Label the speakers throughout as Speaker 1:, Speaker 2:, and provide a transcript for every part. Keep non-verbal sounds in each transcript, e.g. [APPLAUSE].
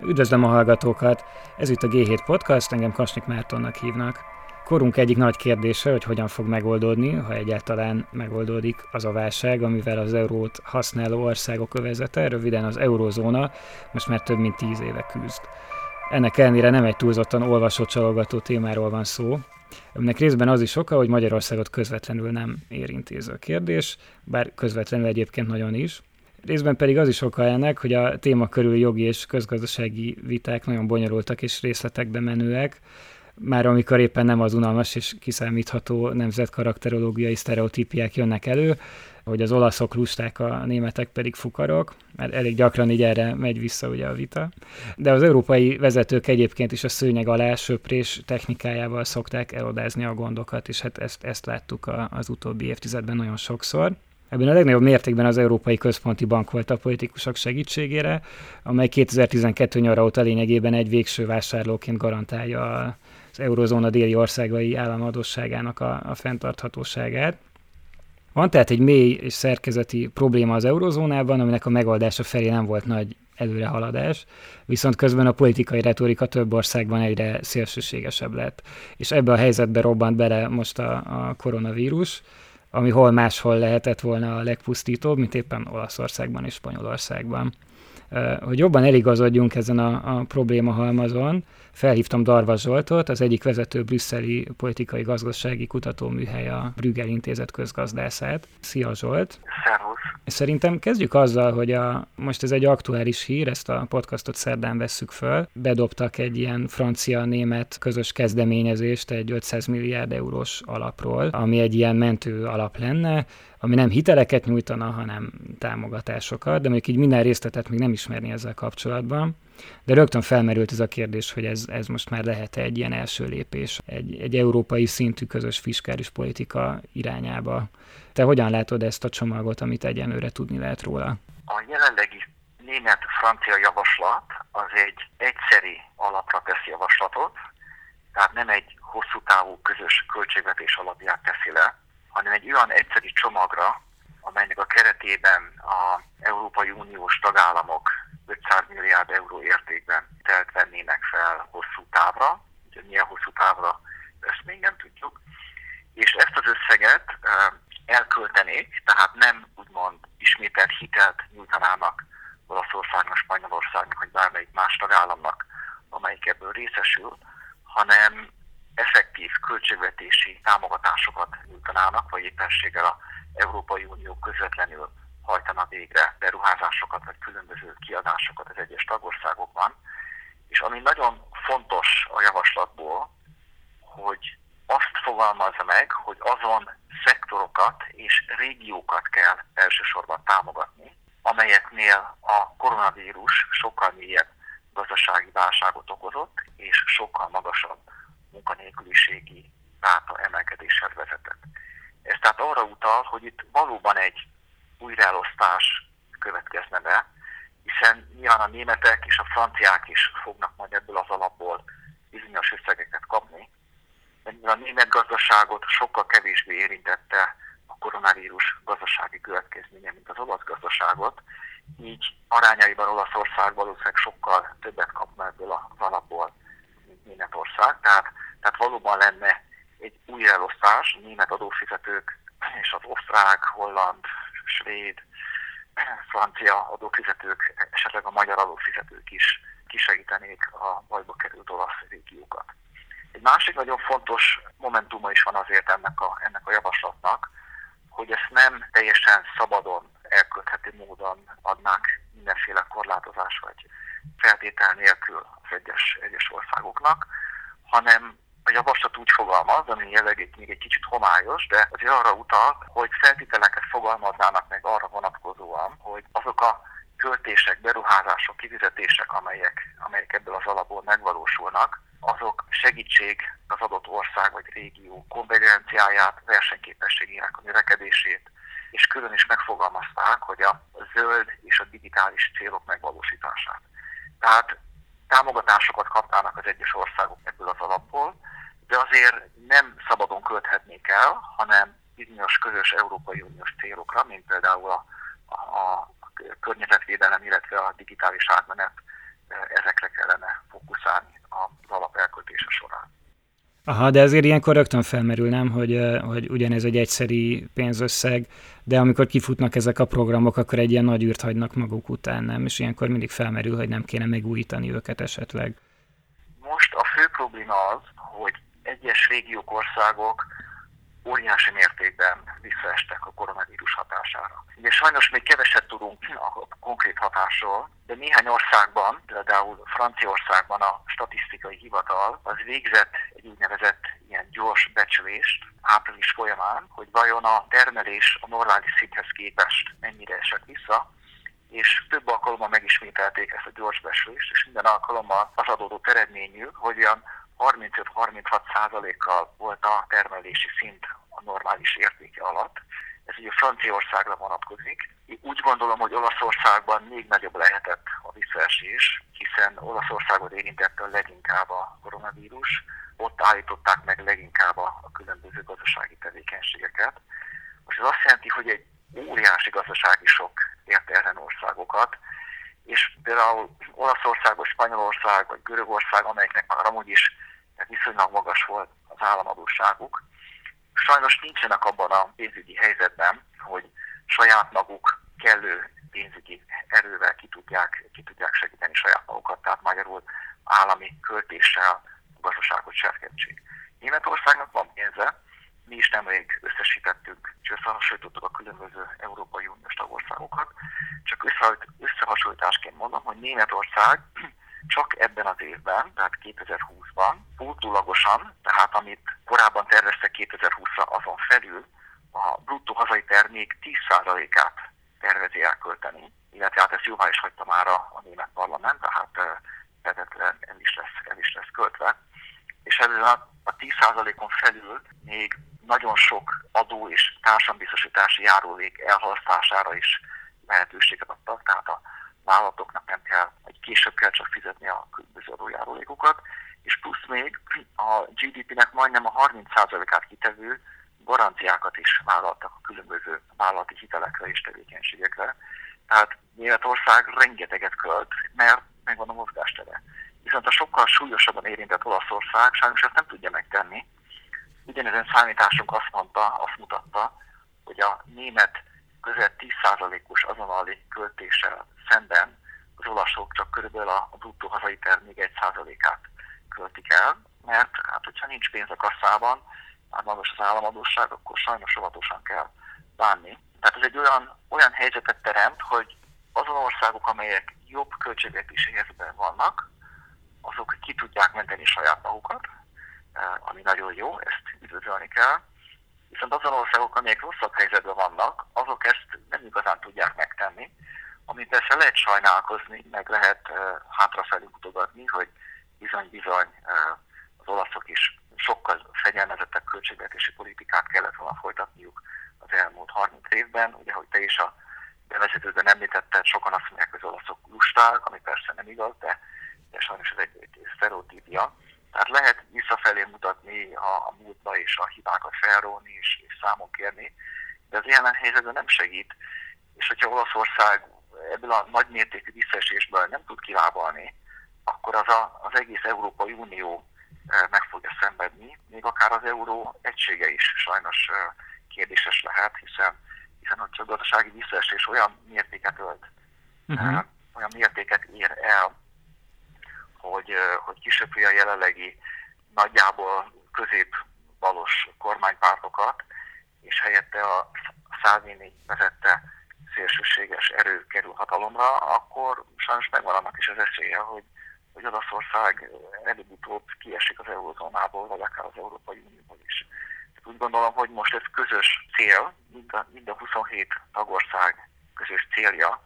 Speaker 1: Üdvözlöm a hallgatókat! Ez itt a G7 Podcast, engem Kasnik Mártonnak hívnak. Korunk egyik nagy kérdése, hogy hogyan fog megoldódni, ha egyáltalán megoldódik az a válság, amivel az eurót használó országok övezete, röviden az eurozóna, most már több mint tíz éve küzd. Ennek ellenére nem egy túlzottan olvasott csalogató témáról van szó, Ennek részben az is oka, hogy Magyarországot közvetlenül nem érinti ez a kérdés, bár közvetlenül egyébként nagyon is. Részben pedig az is oka ennek, hogy a téma körül jogi és közgazdasági viták nagyon bonyolultak és részletekbe menőek, már amikor éppen nem az unalmas és kiszámítható nemzetkarakterológiai sztereotípiák jönnek elő, hogy az olaszok lusták, a németek pedig fukarok, mert elég gyakran így erre megy vissza ugye a vita. De az európai vezetők egyébként is a szőnyeg alá söprés technikájával szokták elodázni a gondokat, és hát ezt, ezt láttuk az utóbbi évtizedben nagyon sokszor. Ebben a legnagyobb mértékben az Európai Központi Bank volt a politikusok segítségére, amely 2012 nyara óta lényegében egy végső vásárlóként garantálja az eurozóna déli országai államadosságának a, a fenntarthatóságát. Van tehát egy mély és szerkezeti probléma az eurozónában, aminek a megoldása felé nem volt nagy előrehaladás, viszont közben a politikai retorika több országban egyre szélsőségesebb lett. És ebbe a helyzetbe robbant bele most a, a koronavírus, ami hol máshol lehetett volna a legpusztítóbb, mint éppen Olaszországban és Spanyolországban. Hogy jobban eligazodjunk ezen a, a probléma halmazon, felhívtam Darva Zsoltot, az egyik vezető brüsszeli politikai gazdasági kutatóműhely a Brüggel Intézet közgazdászát. Szia Zsolt!
Speaker 2: Szervusz!
Speaker 1: Szerintem kezdjük azzal, hogy a, most ez egy aktuális hír, ezt a podcastot szerdán vesszük föl. Bedobtak egy ilyen francia-német közös kezdeményezést egy 500 milliárd eurós alapról, ami egy ilyen mentő alap lenne, ami nem hiteleket nyújtana, hanem támogatásokat, de mondjuk így minden részletet még nem ismerni ezzel kapcsolatban. De rögtön felmerült ez a kérdés, hogy ez, ez most már lehet egy ilyen első lépés egy, egy európai szintű közös fiskális politika irányába. Te hogyan látod ezt a csomagot, amit egyenlőre tudni lehet róla?
Speaker 2: A jelenlegi német-francia javaslat az egy egyszeri alapra tesz javaslatot, tehát nem egy hosszú távú közös költségvetés alapját teszi le, hanem egy olyan egyszeri csomagra, amelynek a keretében a Európai Uniós tagállamok 500 milliárd euró értékben telt vennének fel hosszú távra, ugye milyen hosszú távra, ezt még nem tudjuk, és ezt az összeget elköltenék, tehát nem úgymond ismételt hitelt nyújtanának Olaszországnak, Spanyolországnak, vagy bármelyik más tagállamnak, amelyik ebből részesül, hanem effektív költségvetési támogatásokat nyújtanának, vagy éppenséggel a Európai Unió közvetlenül hajtana végre beruházásokat vagy különböző kiadásokat az egyes tagországokban. És ami nagyon fontos a javaslatból, hogy azt fogalmazza meg, hogy azon szektorokat és régiókat kell elsősorban támogatni, amelyeknél a koronavírus sokkal mélyebb gazdasági válságot okozott, és sokkal magasabb munkanélküliségi ráta emelkedéshez vezetett. Ez tehát arra utal, hogy itt valóban egy újraelosztás következne be, hiszen nyilván a németek és a franciák is fognak majd ebből az alapból bizonyos összegeket kapni, de a német gazdaságot sokkal kevésbé érintette a koronavírus gazdasági következménye, mint az olasz gazdaságot, így arányaiban Olaszország valószínűleg sokkal többet kapna ebből az alapból, mint Németország. Tehát, tehát valóban lenne egy újraelosztás, német adófizetők és az osztrák, holland, svéd, [CLEARS THROAT] francia adófizetők, esetleg a magyar adófizetők is kisegítenék a bajba került olasz régiókat. Egy másik nagyon fontos momentuma is van azért ennek a, ennek a javaslatnak, hogy ezt nem teljesen szabadon, elkölthető módon adnák mindenféle korlátozás vagy feltétel nélkül az egyes, egyes országoknak, hanem a javaslat úgy fogalmaz, ami jellegét még egy kicsit homályos, de azért arra utal, hogy feltételeket fogalmaznának meg arra vonatkozóan, hogy azok a költések, beruházások, kifizetések, amelyek, amelyek ebből az alapból megvalósulnak, azok segítség az adott ország vagy régió konvergenciáját, versenyképességének a növekedését, és külön is megfogalmazták, hogy a zöld és a digitális célok megvalósítását. Tehát támogatásokat kapnának az egyes országok ebből az alapból, de azért nem szabadon költhetnék el, hanem bizonyos közös Európai Uniós célokra, mint például a, a, a környezetvédelem, illetve a digitális átmenet ezekre kellene fókuszálni az alap elköltése során.
Speaker 1: Aha, de azért ilyenkor rögtön felmerül, nem, hogy, hogy ugyanez egy egyszeri pénzösszeg, de amikor kifutnak ezek a programok, akkor egy ilyen nagy űrt hagynak maguk után, nem? És ilyenkor mindig felmerül, hogy nem kéne megújítani őket esetleg.
Speaker 2: Most a fő probléma az, hogy egyes régiók, országok óriási mértékben visszaestek a koronavírus hatására. Ugye sajnos még keveset tudunk a konkrét hatásról, de néhány országban, például Franciaországban a statisztikai hivatal az végzett egy úgynevezett ilyen gyors becsülést április folyamán, hogy vajon a termelés a normális szinthez képest mennyire esett vissza, és több alkalommal megismételték ezt a gyors becsülést, és minden alkalommal az adódott eredményű, hogy olyan 35-36 százalékkal volt a termelési szint a normális értéke alatt. Ez ugye Franciaországra vonatkozik. Én úgy gondolom, hogy Olaszországban még nagyobb lehetett a visszaesés, hiszen Olaszországot érintette a leginkább a koronavírus. Ott állították meg leginkább a különböző gazdasági tevékenységeket. Most ez azt jelenti, hogy egy óriási gazdasági sok érte ezen országokat, és például Olaszország, vagy Spanyolország, vagy Görögország, amelyeknek már amúgy is viszonylag magas volt az államadóságuk, sajnos nincsenek abban a pénzügyi helyzetben, hogy saját maguk kellő pénzügyi erővel ki tudják, ki tudják segíteni saját magukat, tehát magyarul állami költéssel a gazdaságot serkentsék. Németországnak van pénze, mi is nemrég összesítettük és összehasonlítottuk a különböző Európai Uniós tagországokat. Csak összehasonlításként mondom, hogy Németország csak ebben az évben, tehát 2020-ban pótulagosan, tehát amit korábban terveztek 2020-ra azon felül, a bruttó hazai termék 10%-át tervezi elkölteni, illetve hát ezt jóvá is hagyta már a, a német parlament, tehát vezetlen el is el is lesz költve. És ezzel a, a 10%-on felül még nagyon sok adó és társadalombiztosítási járulék elhalasztására is lehetőséget adtak, tehát a vállalatoknak nem kell, vagy később kell csak fizetni a különböző adójárulékokat, és plusz még a GDP-nek majdnem a 30%-át kitevő garanciákat is vállaltak a különböző vállalati hitelekre és tevékenységekre. Tehát Németország rengeteget költ, mert megvan a mozgástere. Viszont a sokkal súlyosabban érintett Olaszország sajnos ezt nem tudja megtenni. Ugyanezen számításunk azt mondta, azt mutatta, hogy a német közel 10%-os azonnali költéssel szemben az olaszok csak körülbelül a bruttó hazai termék 1%-át költik el, mert hát hogyha nincs pénz a kasszában, már magas az államadóság, akkor sajnos óvatosan kell bánni. Tehát ez egy olyan, olyan helyzetet teremt, hogy azon országok, amelyek jobb költségvetési helyzetben vannak, azok ki tudják menteni saját magukat, eh, ami nagyon jó, ezt üdvözölni kell. Viszont azon országok, amelyek rosszabb helyzetben vannak, azok ezt nem igazán tudják megtenni, amit persze lehet sajnálkozni, meg lehet uh, hátrafelé mutogatni, hogy bizony-bizony uh, az olaszok is sokkal fegyelmezettebb költségvetési politikát kellett volna folytatniuk az elmúlt 30 évben. Ugye, hogy te is a bevezetőben említetted, sokan azt mondják, hogy az olaszok lusták, ami persze nem igaz, de, de sajnos ez egy, egy sztereotípia. Tehát lehet visszafelé mutatni a, a múltba és a hibákat felróni és, és számon kérni, de az ilyen helyzetben nem segít. És hogyha Olaszország ebből a nagy mértékű visszaesésből nem tud kilábalni, akkor az a, az egész Európai Unió meg fogja szenvedni, még akár az euró egysége is sajnos kérdéses lehet, hiszen, hiszen a gazdasági visszaesés olyan mértéket ölt, uh-huh. olyan mértéket ér el, hogy, hogy kisöpri a jelenlegi nagyjából középbalos kormánypártokat, és helyette a Salvini vezette szélsőséges erő kerül hatalomra, akkor sajnos megvan annak is az esélye, hogy, hogy Olaszország előbb-utóbb kiesik az eurozónából, vagy akár az Európai Unióból is. Úgy gondolom, hogy most ez közös cél, mind a, mind a 27 tagország közös célja,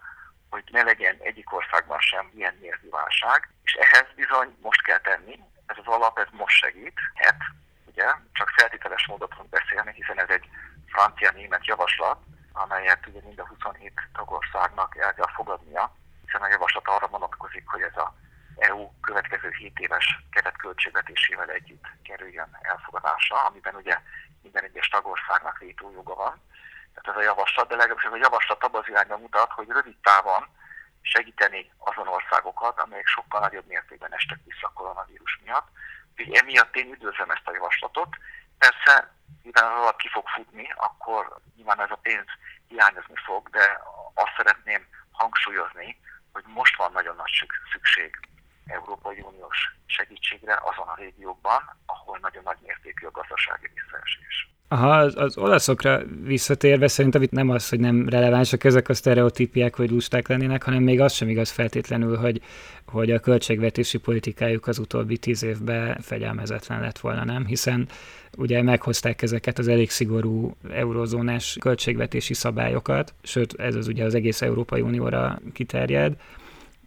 Speaker 2: hogy ne legyen egyik országban sem ilyen mérvű válság, és ehhez bizony most kell tenni, ez az alap, ez most segít, hát ugye, csak feltételes módon tudunk beszélni, hiszen ez egy francia-német javaslat, amelyet ugye mind a 27 tagországnak el kell fogadnia, hiszen a javaslat arra vonatkozik, hogy ez a EU következő 7 éves keretköltségvetésével együtt kerüljön elfogadásra, amiben ugye minden egyes tagországnak vétójoga van. Tehát ez a javaslat, de legalábbis a javaslat abban az irányba mutat, hogy rövid távon segíteni azon országokat, amelyek sokkal nagyobb mértékben estek vissza a koronavírus miatt. Úgyhogy emiatt én üdvözlöm ezt a javaslatot. Persze, mivel az alap ki fog futni, akkor nyilván ez a pénz hiányozni fog, de azt szeretném hangsúlyozni, hogy most van nagyon nagy szükség Európai Uniós segítségre azon a régiókban, ahol nagyon nagy mértékű a gazdasági visszaesés.
Speaker 1: Aha, az, az olaszokra visszatérve szerintem itt nem az, hogy nem relevánsak ezek a sztereotípiák, hogy lusták lennének, hanem még az sem igaz feltétlenül, hogy, hogy a költségvetési politikájuk az utóbbi tíz évben fegyelmezetlen lett volna, nem? Hiszen ugye meghozták ezeket az elég szigorú eurozónás költségvetési szabályokat, sőt ez az ugye az egész Európai Unióra kiterjed,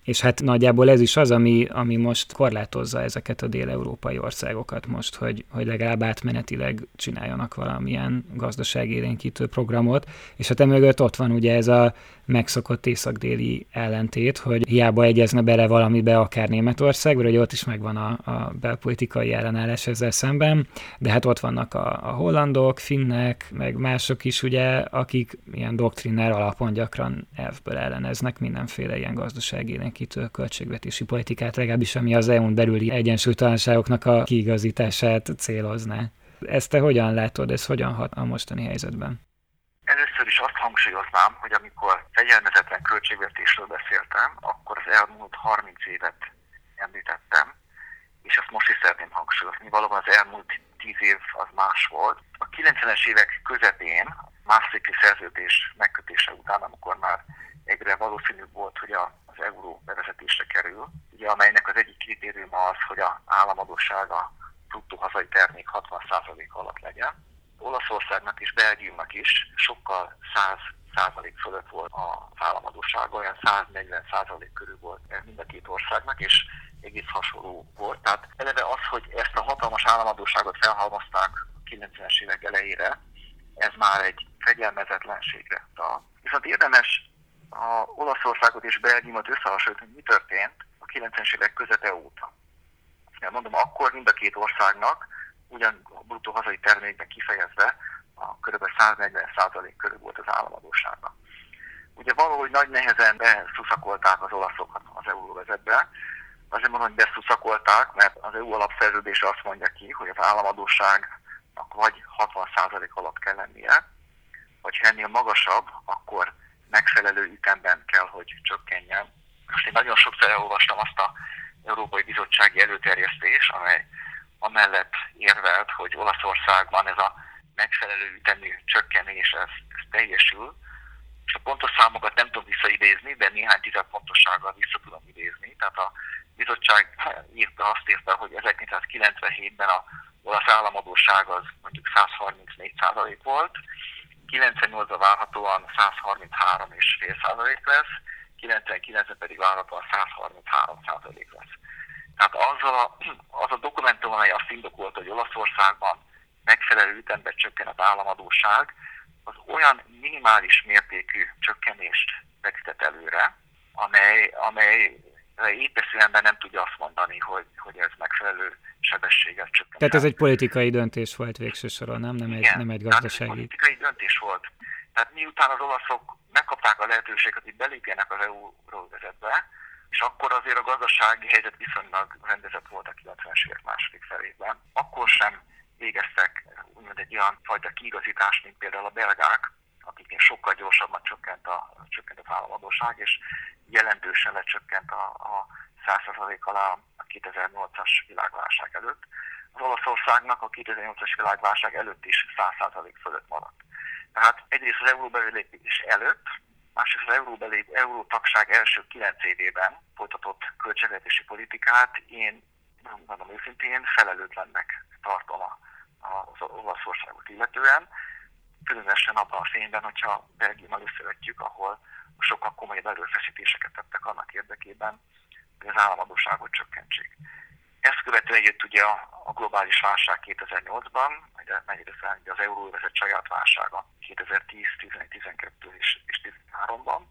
Speaker 1: és hát nagyjából ez is az, ami, ami most korlátozza ezeket a dél-európai országokat most, hogy, hogy legalább átmenetileg csináljanak valamilyen gazdaságérénkítő programot, és hát emögött ott van ugye ez a megszokott észak-déli ellentét, hogy hiába egyezne bele valamibe akár Németország, vagy ott is megvan a, a belpolitikai ellenállás ezzel szemben, de hát ott vannak a, a hollandok, finnek, meg mások is ugye, akik ilyen doktrinár alapon gyakran elfből elleneznek mindenféle ilyen gazdaságélénkítő költségvetési politikát, legalábbis ami az EU-n belüli egyensúlytalanságoknak a kiigazítását célozná. Ezt te hogyan látod, ez hogyan hat a mostani helyzetben?
Speaker 2: Először is azt hangsúlyoznám, hogy amikor fegyelmezetlen költségvetésről beszéltem, akkor az elmúlt 30 évet említettem, és ezt most is szeretném hangsúlyozni. Valóban az elmúlt 10 év az más volt. A 90-es évek közepén, Maastrichti szerződés megkötése után, amikor már egyre valószínűbb volt, hogy az euró bevezetésre kerül, ugye, amelynek az egyik kritériuma az, hogy a államadósága bruttó hazai termék 60% alatt legyen Olaszországnak és Belgiumnak is sokkal 100 százalék fölött volt az államadósága, olyan 140 százalék körül volt mind a két országnak, és egész hasonló volt. Tehát eleve az, hogy ezt a hatalmas államadóságot felhalmozták a 90-es évek elejére, ez már egy fegyelmezetlenségre. Viszont érdemes a Olaszországot és Belgiumot összehasonlítani, mi történt a 90-es évek közete óta. Mondom, akkor mind a két országnak ugyan a bruttó hazai termékben kifejezve a kb. 140% körül volt az államadósága. Ugye valahogy nagy nehezen beszuszakolták az olaszokat az euróvezetbe, azért mondom, hogy beszuszakolták, mert az EU alapszerződése azt mondja ki, hogy az államadóságnak vagy 60% alatt kell lennie, vagy ha ennél magasabb, akkor megfelelő ütemben kell, hogy csökkenjen. Most én nagyon sokszor elolvastam azt a Európai Bizottsági előterjesztés, amely amellett érvelt, hogy Olaszországban ez a megfelelő ütemű csökkenés ez, ez teljesül, és a pontos számokat nem tudom visszaidézni, de néhány tized pontossággal vissza tudom idézni. Tehát a bizottság írta, azt írta, hogy 1997-ben a olasz államadóság az mondjuk 134% volt, 98-ban várhatóan 133,5% lesz, 99-ben pedig várhatóan 133% lesz. Tehát az a, az a dokumentum, amely azt indokolta, hogy Olaszországban megfelelő ütemben csökken az államadóság, az olyan minimális mértékű csökkenést vetített előre, amely, amely épeszűenben nem tudja azt mondani, hogy, hogy ez megfelelő sebességgel csökken.
Speaker 1: Tehát ez egy politikai döntés volt végső soron, nem? Nem egy, nem egy gazdasági. Ez
Speaker 2: politikai döntés volt. Tehát miután az olaszok megkapták a lehetőséget, hogy belépjenek az EU-vezetbe, és akkor azért a gazdasági helyzet viszonylag rendezett volt a 90-es évek második felében. Akkor sem végeztek úgymond egy olyan fajta kiigazítást, mint például a belgák, akiknél sokkal gyorsabban csökkent, a, csökkent az államadóság, és jelentősen lecsökkent a, a 100% alá a 2008-as világválság előtt. Az Olaszországnak a 2008-as világválság előtt is 100% fölött maradt. Tehát egyrészt az euróbelépés előtt, másrészt az euróbeli, eurótagság első kilenc évében folytatott költségvetési politikát én, mondom őszintén, felelőtlennek tartom az Olaszországot illetően, különösen abban a fényben, hogyha Belgiummal összevetjük, ahol sokkal komolyabb erőfeszítéseket tettek annak érdekében, hogy az államadóságot csökkentsék. Ezt követően jött ugye a, globális válság 2008-ban, fel az euróvezet saját válsága 2010, 11, 12 és, és 13-ban.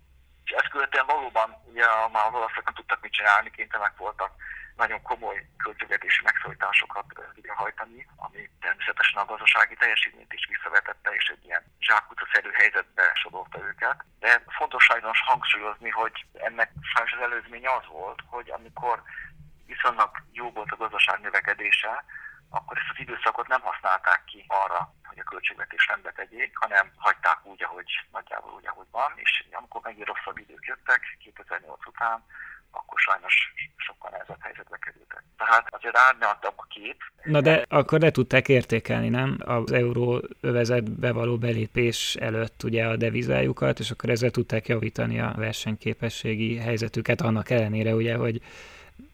Speaker 2: És ezt követően valóban ugye már olaszok nem tudtak mit csinálni, kénytelenek voltak nagyon komoly költségvetési megszorításokat végrehajtani, ami természetesen a gazdasági teljesítményt is visszavetette, és egy ilyen zsákutcaszerű helyzetbe sodorta őket. De fontos sajnos hangsúlyozni, hogy ennek sajnos az előzménye az volt, hogy amikor viszonylag jó volt a gazdaság növekedése, akkor ezt az időszakot nem használták ki arra, hogy a költségvetés rendbe tegyék, hanem hagyták úgy, ahogy nagyjából úgy, ahogy van, és amikor megint rosszabb idők jöttek 2008 után, akkor sajnos sokkal nehezebb helyzetbe kerültek. Tehát azért árnyaltabb a kép.
Speaker 1: Na de akkor le tudták értékelni, nem? Az euró övezetbe való belépés előtt ugye a devizájukat, és akkor ezzel tudták javítani a versenyképességi helyzetüket, annak ellenére ugye, hogy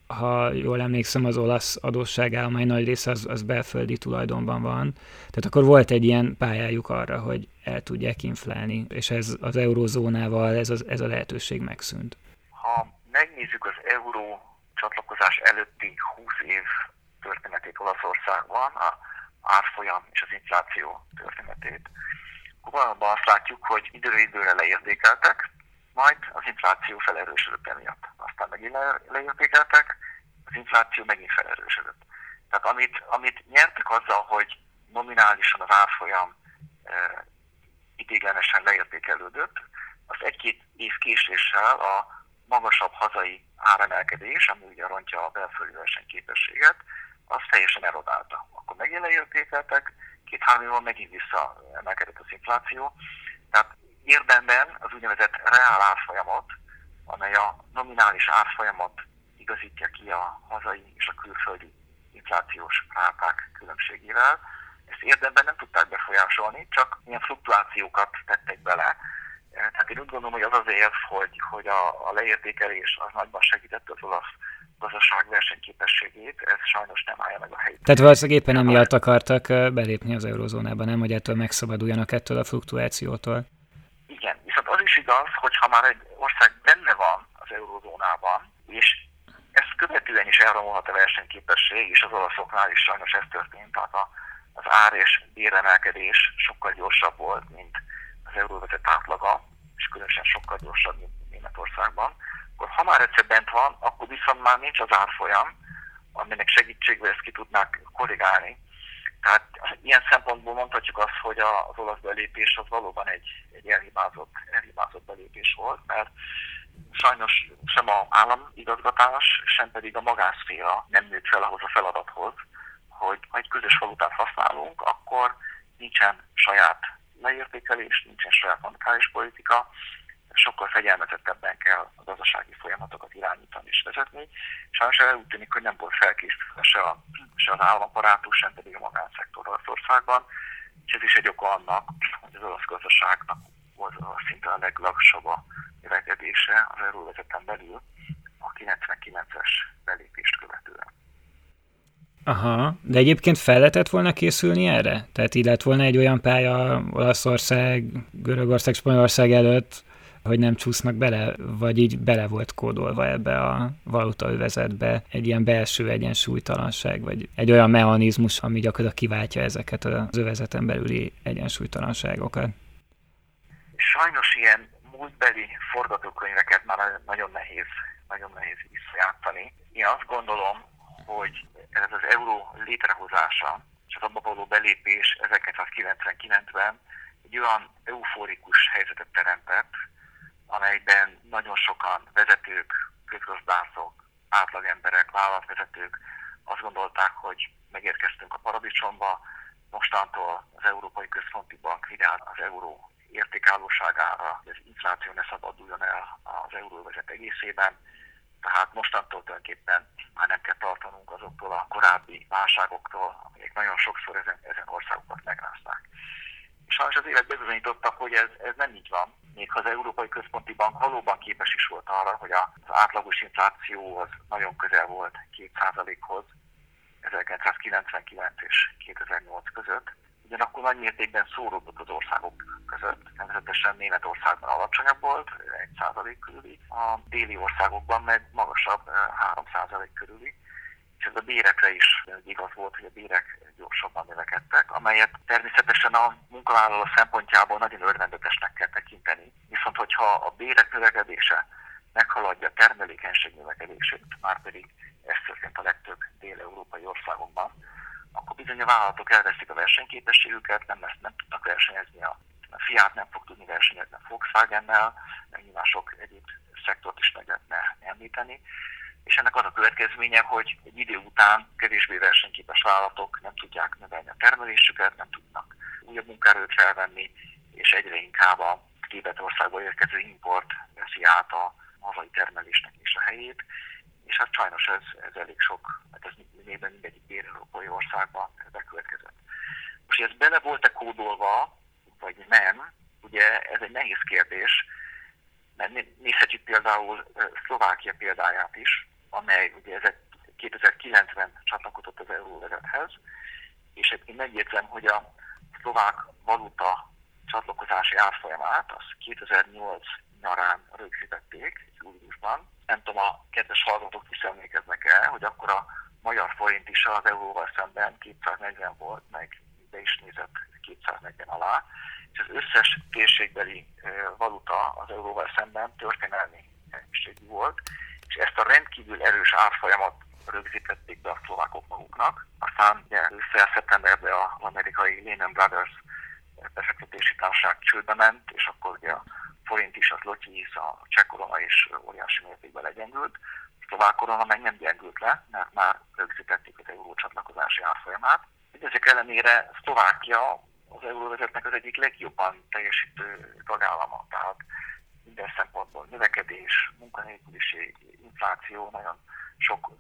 Speaker 1: ha jól emlékszem, az olasz adósságállomány nagy része az, az belföldi tulajdonban van. Tehát akkor volt egy ilyen pályájuk arra, hogy el tudják inflálni, és ez az eurózónával ez, az, ez a lehetőség megszűnt.
Speaker 2: Ha megnézzük az euró csatlakozás előtti 20 év történetét Olaszországban, a árfolyam és az infláció történetét, akkor valóban azt látjuk, hogy időre időre leértékeltek, majd az infláció felerősödött emiatt. Aztán megint leértékeltek, az infláció megint felerősödött. Tehát amit, amit nyertek azzal, hogy nominálisan az árfolyam e, idéglenesen leértékelődött, az egy-két év késéssel a magasabb hazai áremelkedés, ami ugye rontja a belföldi versenyképességet, az teljesen erodálta. Akkor megint leértékeltek, két-három évvel megint visszaemelkedett az infláció. Tehát érdemben az úgynevezett reál árfolyamot, amely a nominális árfolyamot igazítja ki a hazai és a külföldi inflációs ráták különbségével. Ezt érdemben nem tudták befolyásolni, csak ilyen fluktuációkat tettek bele. Tehát én úgy gondolom, hogy az az érv, hogy, hogy a, a leértékelés az nagyban segített az olasz gazdaság versenyképességét, ez sajnos nem állja meg a helyét.
Speaker 1: Tehát valószínűleg éppen emiatt akartak belépni az eurozónába, nem, hogy ettől megszabaduljanak ettől a fluktuációtól
Speaker 2: is igaz, hogy ha már egy ország benne van az eurozónában, és ezt követően is elromolhat a versenyképesség, és az olaszoknál is sajnos ez történt, tehát a, az ár és béremelkedés sokkal gyorsabb volt, mint az euróvezet átlaga, és különösen sokkal gyorsabb, mint Németországban, akkor ha már egyszer bent van, akkor viszont már nincs az árfolyam, aminek segítségével ezt ki tudnák korrigálni, tehát ilyen szempontból mondhatjuk azt, hogy az olasz belépés az valóban egy, egy elhibázott, elhibázott belépés volt, mert sajnos sem a államigazgatás, sem pedig a magánszféra nem nőtt fel ahhoz a feladathoz, hogy ha egy közös valutát használunk, akkor nincsen saját leértékelés, nincsen saját monetáris politika, sokkal fegyelmezettebben kell a gazdasági folyamatokat irányítani és vezetni. Sajnos úgy tűnik, hogy nem volt felkészülve se, a, se az államaparátus, sem pedig a magánszektor Olaszországban, és ez is egy oka annak, hogy az olasz gazdaságnak volt szinte a leglassabb a növekedése az euróvezeten belül a 99-es belépést követően.
Speaker 1: Aha, de egyébként fel lehetett volna készülni erre? Tehát így lett volna egy olyan pálya Olaszország, Görögország, Spanyolország előtt, hogy nem csúsznak bele, vagy így bele volt kódolva ebbe a valutaövezetbe egy ilyen belső egyensúlytalanság, vagy egy olyan mechanizmus, ami gyakorlatilag kiváltja ezeket az övezeten belüli egyensúlytalanságokat.
Speaker 2: Sajnos ilyen múltbeli forgatókönyveket már nagyon nehéz, nagyon nehéz visszajátszani. Én azt gondolom, hogy ez az euró létrehozása és az abba való belépés 1999-ben egy olyan euforikus helyzetet amelyben nagyon sokan vezetők, közgazdászok, átlagemberek, vállalatvezetők azt gondolták, hogy megérkeztünk a paradicsomba, mostantól az Európai Központi Bank vigyáz az euró értékállóságára, hogy az infláció ne szabaduljon el az euróvezet egészében, tehát mostantól tulajdonképpen már nem kell tartanunk azoktól a korábbi válságoktól, amelyek nagyon sokszor ezen, ezen országokat megrázták. És sajnos az élet bizonyítottak, hogy ez, ez nem így van még az Európai Központi Bank valóban képes is volt arra, hogy az átlagos infláció az nagyon közel volt 2%-hoz 1999 és 2008 között, ugyanakkor nagy mértékben szóródott az országok között. Nevezetesen Németországban alacsonyabb volt, 1% körüli, a déli országokban meg magasabb, 3% körüli és ez a bérekre is igaz volt, hogy a bérek gyorsabban növekedtek, amelyet természetesen a munkavállaló szempontjából nagyon örvendetesnek kell tekinteni. Viszont hogyha a bérek növekedése meghaladja termelékenység növekedését, már pedig ez történt a legtöbb dél-európai országokban, akkor bizony a vállalatok elveszik a versenyképességüket, nem, lesz, nem tudnak versenyezni a a Fiat nem fog tudni versenyezni a Volkswagen-nel, nyilván sok egyéb szektort is meg lehetne említeni, és ennek az a következménye, hogy egy idő után kevésbé versenyképes vállalatok nem tudják növelni a termelésüket, nem tudnak újabb munkaerőt felvenni, és egyre inkább a Németországból érkező import veszi át a hazai termelésnek is a helyét, és hát sajnos ez, ez elég sok, hát ez minden mindegyik európai országban bekövetkezett. Most ez bele volt-e kódolva, vagy nem, ugye ez egy nehéz kérdés, mert nézhetjük például Szlovákia példáját is, amely ugye 2009-ben csatlakozott az euróvezethez, és én megjegyzem, hogy a szlovák valuta csatlakozási árfolyamát az 2008 nyarán rögzítették, júliusban. Nem tudom, a kedves hallgatók visszaemlékeznek el, hogy akkor a magyar forint is az euróval szemben 240 volt, meg be is nézett 240 alá, és az összes térségbeli valuta az euróval szemben történelmi erősségű volt, és ezt a rendkívül erős árfolyamat rögzítették be a szlovákok maguknak. Aztán ugye össze szeptemberben az amerikai Lehman Brothers befektetési társaság csődbe ment, és akkor ugye a forint is, az is, a cseh korona is óriási mértékben legyengült. A szlovák korona meg nem gyengült le, mert már rögzítették az euró csatlakozási árfolyamát. Ezek ellenére Szlovákia az euróvezetnek az egyik legjobban teljesítő tagállama. Tehát minden szempontból növekedés, munkanélküliség, infláció, nagyon sok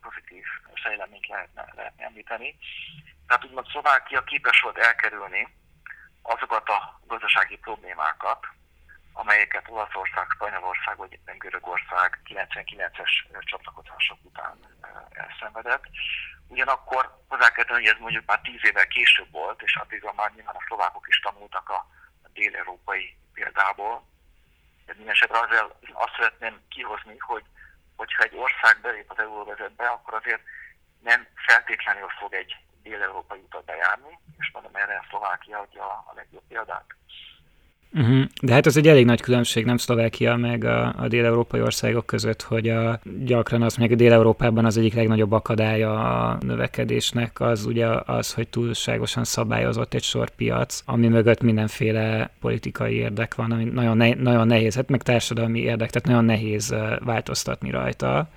Speaker 2: pozitív fejleményt lehetne, lehetne említeni. Tehát úgymond Szlovákia képes volt elkerülni azokat a gazdasági problémákat, amelyeket Olaszország, Spanyolország vagy Görögország 99-es csatlakozások után elszenvedett. Ugyanakkor hozzá kell tenni, hogy ez mondjuk már tíz évvel később volt, és addigra már nyilván a szlovákok is tanultak a dél-európai példából. De minden esetre azért azt szeretném kihozni, hogy hogyha egy ország belép az euróvezetbe, akkor azért nem feltétlenül fog egy dél-európai utat bejárni, és mondom, erre Szlovákia adja a legjobb példát.
Speaker 1: Uh-huh. De hát ez egy elég nagy különbség, nem Szlovákia meg a, a dél-európai országok között, hogy a, gyakran azt mondják, hogy Dél-Európában az egyik legnagyobb akadálya a növekedésnek az ugye az, hogy túlságosan szabályozott egy sor piac, ami mögött mindenféle politikai érdek van, ami nagyon, ne, nagyon nehéz, hát meg társadalmi érdek, tehát nagyon nehéz változtatni rajta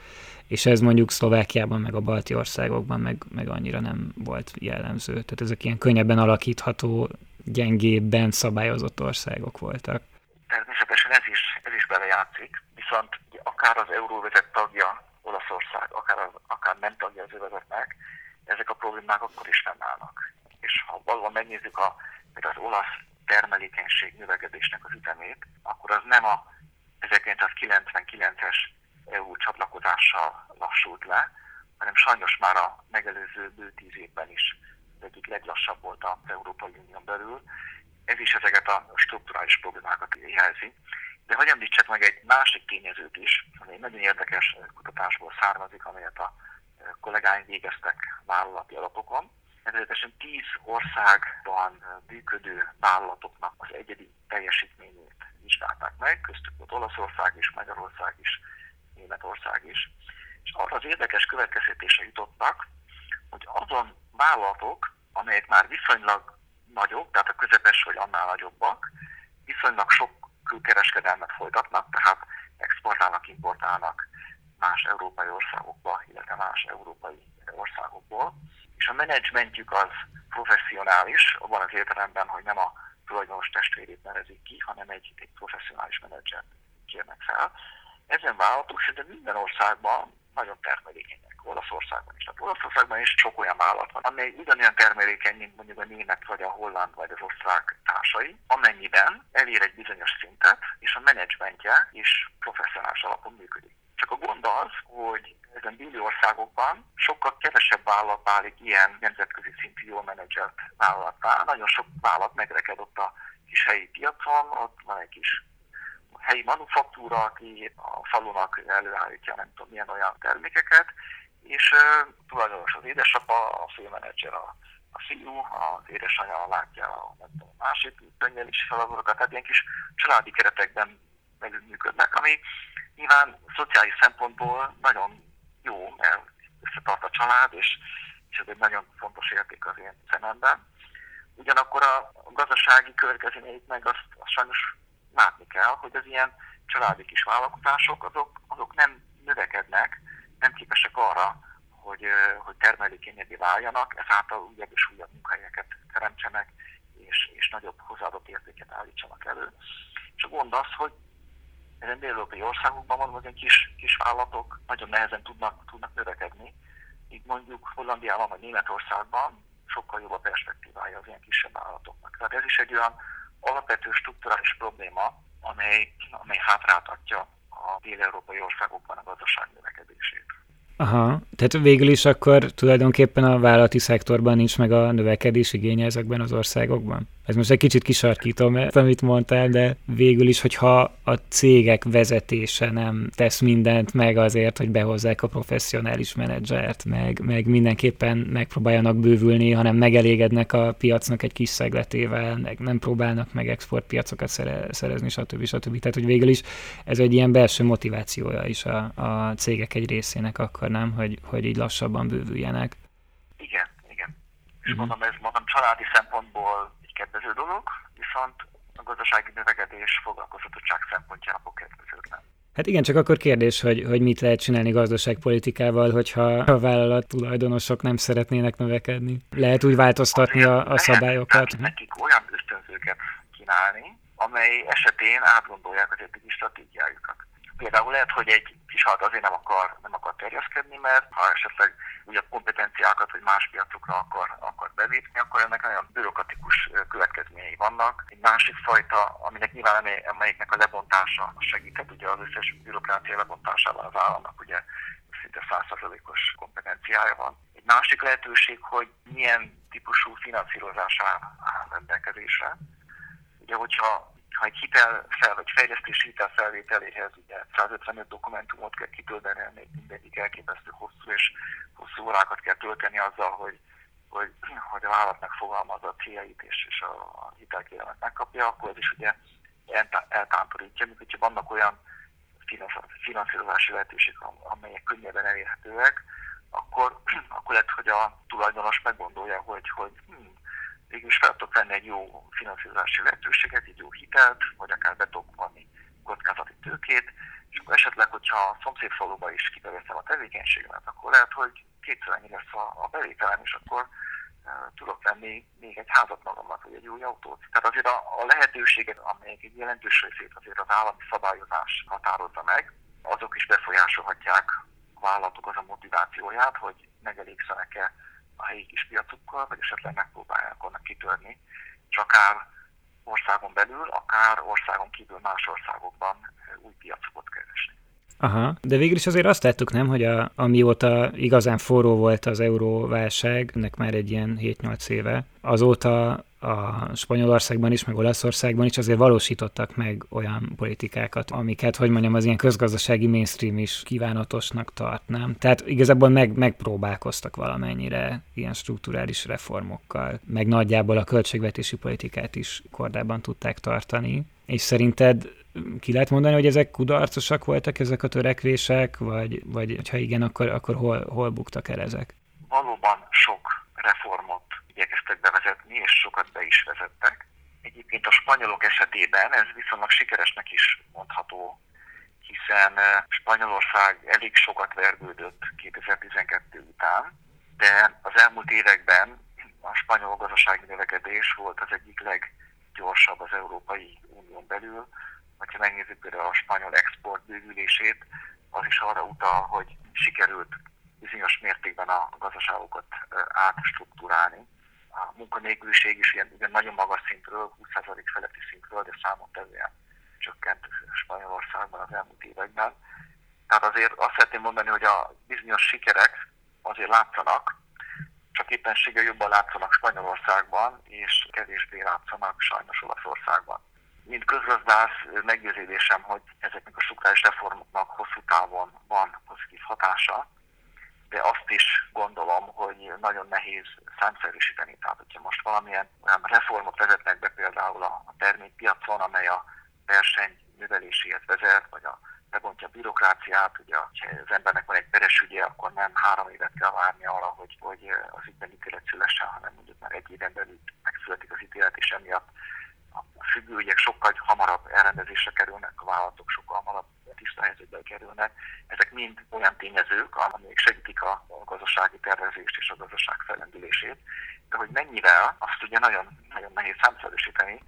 Speaker 1: és ez mondjuk Szlovákiában, meg a balti országokban meg, meg annyira nem volt jellemző. Tehát ezek ilyen könnyebben alakítható gyengébben szabályozott országok voltak.
Speaker 2: Természetesen ez is, ez is belejátszik, viszont akár az euróvezet tagja Olaszország, akár, az, akár nem tagja az övezetnek, ezek a problémák akkor is fennállnak. És ha valóban megnézzük a, az olasz termelékenység növekedésnek az ütemét, akkor az nem a 1999-es EU csatlakozással lassult le, hanem sajnos már a megelőző bő tíz évben is egyik leglassabb volt az Európai Unión belül. Ez is ezeket a strukturális problémákat jelzi. De hogy említsek meg egy másik tényezőt is, ami egy nagyon érdekes kutatásból származik, amelyet a kollégáim végeztek vállalati alapokon. Nevezetesen tíz országban működő vállalatoknak az egyedi teljesítményét vizsgálták meg, köztük volt Olaszország is, Magyarország is, Németország is. És arra az érdekes következtetése jutottak, hogy azon vállalatok, amelyek már viszonylag nagyobb, tehát a közepes vagy annál nagyobbak, viszonylag sok külkereskedelmet folytatnak, tehát exportálnak, importálnak más európai országokba, illetve más európai országokból. És a menedzsmentjük az professzionális, abban az értelemben, hogy nem a tulajdonos testvérét nevezik ki, hanem egy, egy professzionális menedzser kérnek fel. Ezen vállalatok szinte minden országban nagyon termelékenyek. Olaszországban is. Tehát Olaszországban is sok olyan vállalat van, amely ugyanolyan termelékeny, mint mondjuk a német, vagy a holland, vagy az osztrák társai, amennyiben elér egy bizonyos szintet, és a menedzsmentje is professzionális alapon működik. Csak a gond az, hogy ezen déli országokban sokkal kevesebb vállalat válik ilyen nemzetközi szintű jól menedzselt vállalattá. Nagyon sok vállalat megreked ott a kis helyi piacon, ott van egy kis helyi manufaktúra, aki a falunak előállítja nem tudom milyen olyan termékeket, és uh, tulajdonos az édesapa, a főmenedzser a, a fiú, az édesanyja látja a tudom, másik könyvelési feladatokat, tehát ilyen kis családi keretekben működnek, ami nyilván szociális szempontból nagyon jó, mert összetart a család, és, és ez egy nagyon fontos érték az én szememben. Ugyanakkor a gazdasági következményeit meg azt, azt sajnos látni kell, hogy az ilyen családi kis vállalkozások azok, azok nem növekednek, nem képesek arra, hogy, hogy termelékenyebbé váljanak, ezáltal újabb és újabb munkahelyeket teremtsenek, és, és nagyobb hozzáadott értéket állítsanak elő. És a gond az, hogy ezen európai országokban van, hogy kis, kis vállalatok nagyon nehezen tudnak, tudnak növekedni. Így mondjuk Hollandiában vagy Németországban sokkal jobb a perspektívája az ilyen kisebb vállalatoknak. Tehát ez is egy olyan alapvető strukturális probléma, amely, amely hátráltatja a dél-európai országokban a gazdaság növekedését.
Speaker 1: Aha, tehát végül is akkor tulajdonképpen a vállalati szektorban nincs meg a növekedés igénye ezekben az országokban? Ez most egy kicsit kisarkítom, mert amit mondtál, de végül is, hogyha a cégek vezetése nem tesz mindent meg azért, hogy behozzák a professzionális menedzsert, meg, meg mindenképpen megpróbáljanak bővülni, hanem megelégednek a piacnak egy kis szegletével, meg nem próbálnak meg exportpiacokat szerezni, stb. stb. Tehát, hogy végül is ez egy ilyen belső motivációja is a, a cégek egy részének akkor nem, hogy, hogy így lassabban bővüljenek.
Speaker 2: Igen, igen. És uh-huh. mondom, ez mondom családi szempontból kedvező dolog, viszont a gazdasági növekedés foglalkoztatottság szempontjából kedvezőtlen.
Speaker 1: Hát igen, csak akkor kérdés, hogy, hogy mit lehet csinálni gazdaságpolitikával, hogyha a vállalat tulajdonosok nem szeretnének növekedni. Lehet úgy változtatni a, a szabályokat?
Speaker 2: Lehet nekik olyan ösztönzőket kínálni, amely esetén átgondolják az eddigi stratégiájukat. Például lehet, hogy egy kis halat azért nem akar, nem akar terjeszkedni, mert ha esetleg ugye kompetenciákat, vagy más piacokra akar, akar belépni, akkor ennek nagyon bürokratikus következményei vannak. Egy másik fajta, aminek nyilván amelyiknek a lebontása segített, ugye az összes bürokrácia lebontásával az államnak ugye szinte százszerzalékos kompetenciája van. Egy másik lehetőség, hogy milyen típusú finanszírozás áll rendelkezésre. Ugye, hogyha ha egy hitel fel, vagy fejlesztési hitel felvételéhez ugye 155 dokumentumot kell kitölteni, még mindegyik elképesztő hosszú, és hosszú órákat kell tölteni azzal, hogy, hogy, hogy a vállalat megfogalmazza a céljait, és, és a, a hitelkérelmet megkapja, akkor ez is ugye eltántorítja, mint hogyha vannak olyan finanszírozási lehetőségek, amelyek könnyebben elérhetőek, akkor, akkor lehet, hogy a tulajdonos meggondolja, hogy, hogy hm, végül is fel tudok venni egy jó finanszírozási lehetőséget, egy jó hitelt, vagy akár be tudok vanni kockázati tőkét, és akkor esetleg, hogyha a szomszédfaluba is kiterjesztem a tevékenységemet, akkor lehet, hogy kétszer ennyi lesz a, a bevételem, és akkor e, tudok venni még egy házat magamnak, vagy egy új autót. Tehát azért a, a lehetőséget, amelyek egy jelentős részét azért az állami szabályozás határozza meg, azok is befolyásolhatják a vállalatok az a motivációját, hogy megelégszenek-e a helyi kis piacukkal, vagy esetleg megpróbálják onnan kitörni, és akár országon belül, akár országon kívül más országokban új piacokat keresni.
Speaker 1: Aha, de végül is azért azt tettük, nem, hogy a, amióta igazán forró volt az euróválság, ennek már egy ilyen 7-8 éve, azóta a Spanyolországban is, meg Olaszországban is azért valósítottak meg olyan politikákat, amiket, hogy mondjam, az ilyen közgazdasági mainstream is kívánatosnak tart, nem? Tehát igazából meg, megpróbálkoztak valamennyire ilyen strukturális reformokkal, meg nagyjából a költségvetési politikát is kordában tudták tartani. És szerinted ki lehet mondani, hogy ezek kudarcosak voltak ezek a törekvések, vagy, vagy ha igen, akkor, akkor hol, hol buktak el ezek?
Speaker 2: Valóban sok reformot igyekeztek bevezetni, és sokat be is vezettek. Egyébként a spanyolok esetében ez viszonylag sikeresnek is mondható, hiszen Spanyolország elég sokat vergődött 2012 után, de az elmúlt években a spanyol gazdasági növekedés volt az egyik leggyorsabb az Európai Unión belül. Ha megnézzük például a spanyol export bővülését, az is arra utal, hogy sikerült bizonyos mértékben a gazdaságokat átstruktúrálni a munkanélküliség is ilyen, ilyen nagyon magas szintről, 20% feletti szintről, de számottevően csökkent Spanyolországban az elmúlt években. Tehát azért azt szeretném mondani, hogy a bizonyos sikerek azért látszanak, csak éppenséggel jobban látszanak Spanyolországban, és kevésbé látszanak sajnos Olaszországban. Mint közgazdász meggyőződésem, hogy ezeknek a struktúrális reformoknak hosszú távon van pozitív hatása, de azt is gondolom, hogy nagyon nehéz számszerűsíteni. Tehát, hogyha most valamilyen olyan reformot vezetnek be például a termékpiacon, amely a verseny növeléséhez vezet, vagy a lebontja a bürokráciát, ugye ha az embernek van egy peres ügye, akkor nem három évet kell várni arra, hogy, hogy az ügyben ítélet szülessen, hanem mondjuk már egy éven belül megszületik az ítélet, és emiatt a sokkal hamarabb elrendezésre kerülnek, a vállalatok sokkal hamarabb tiszta helyzetbe kerülnek. Ezek mind olyan tényezők, amelyek segítik a gazdasági tervezést és a gazdaság felendülését. De hogy mennyivel, azt ugye nagyon, nagyon nehéz számszerűsíteni,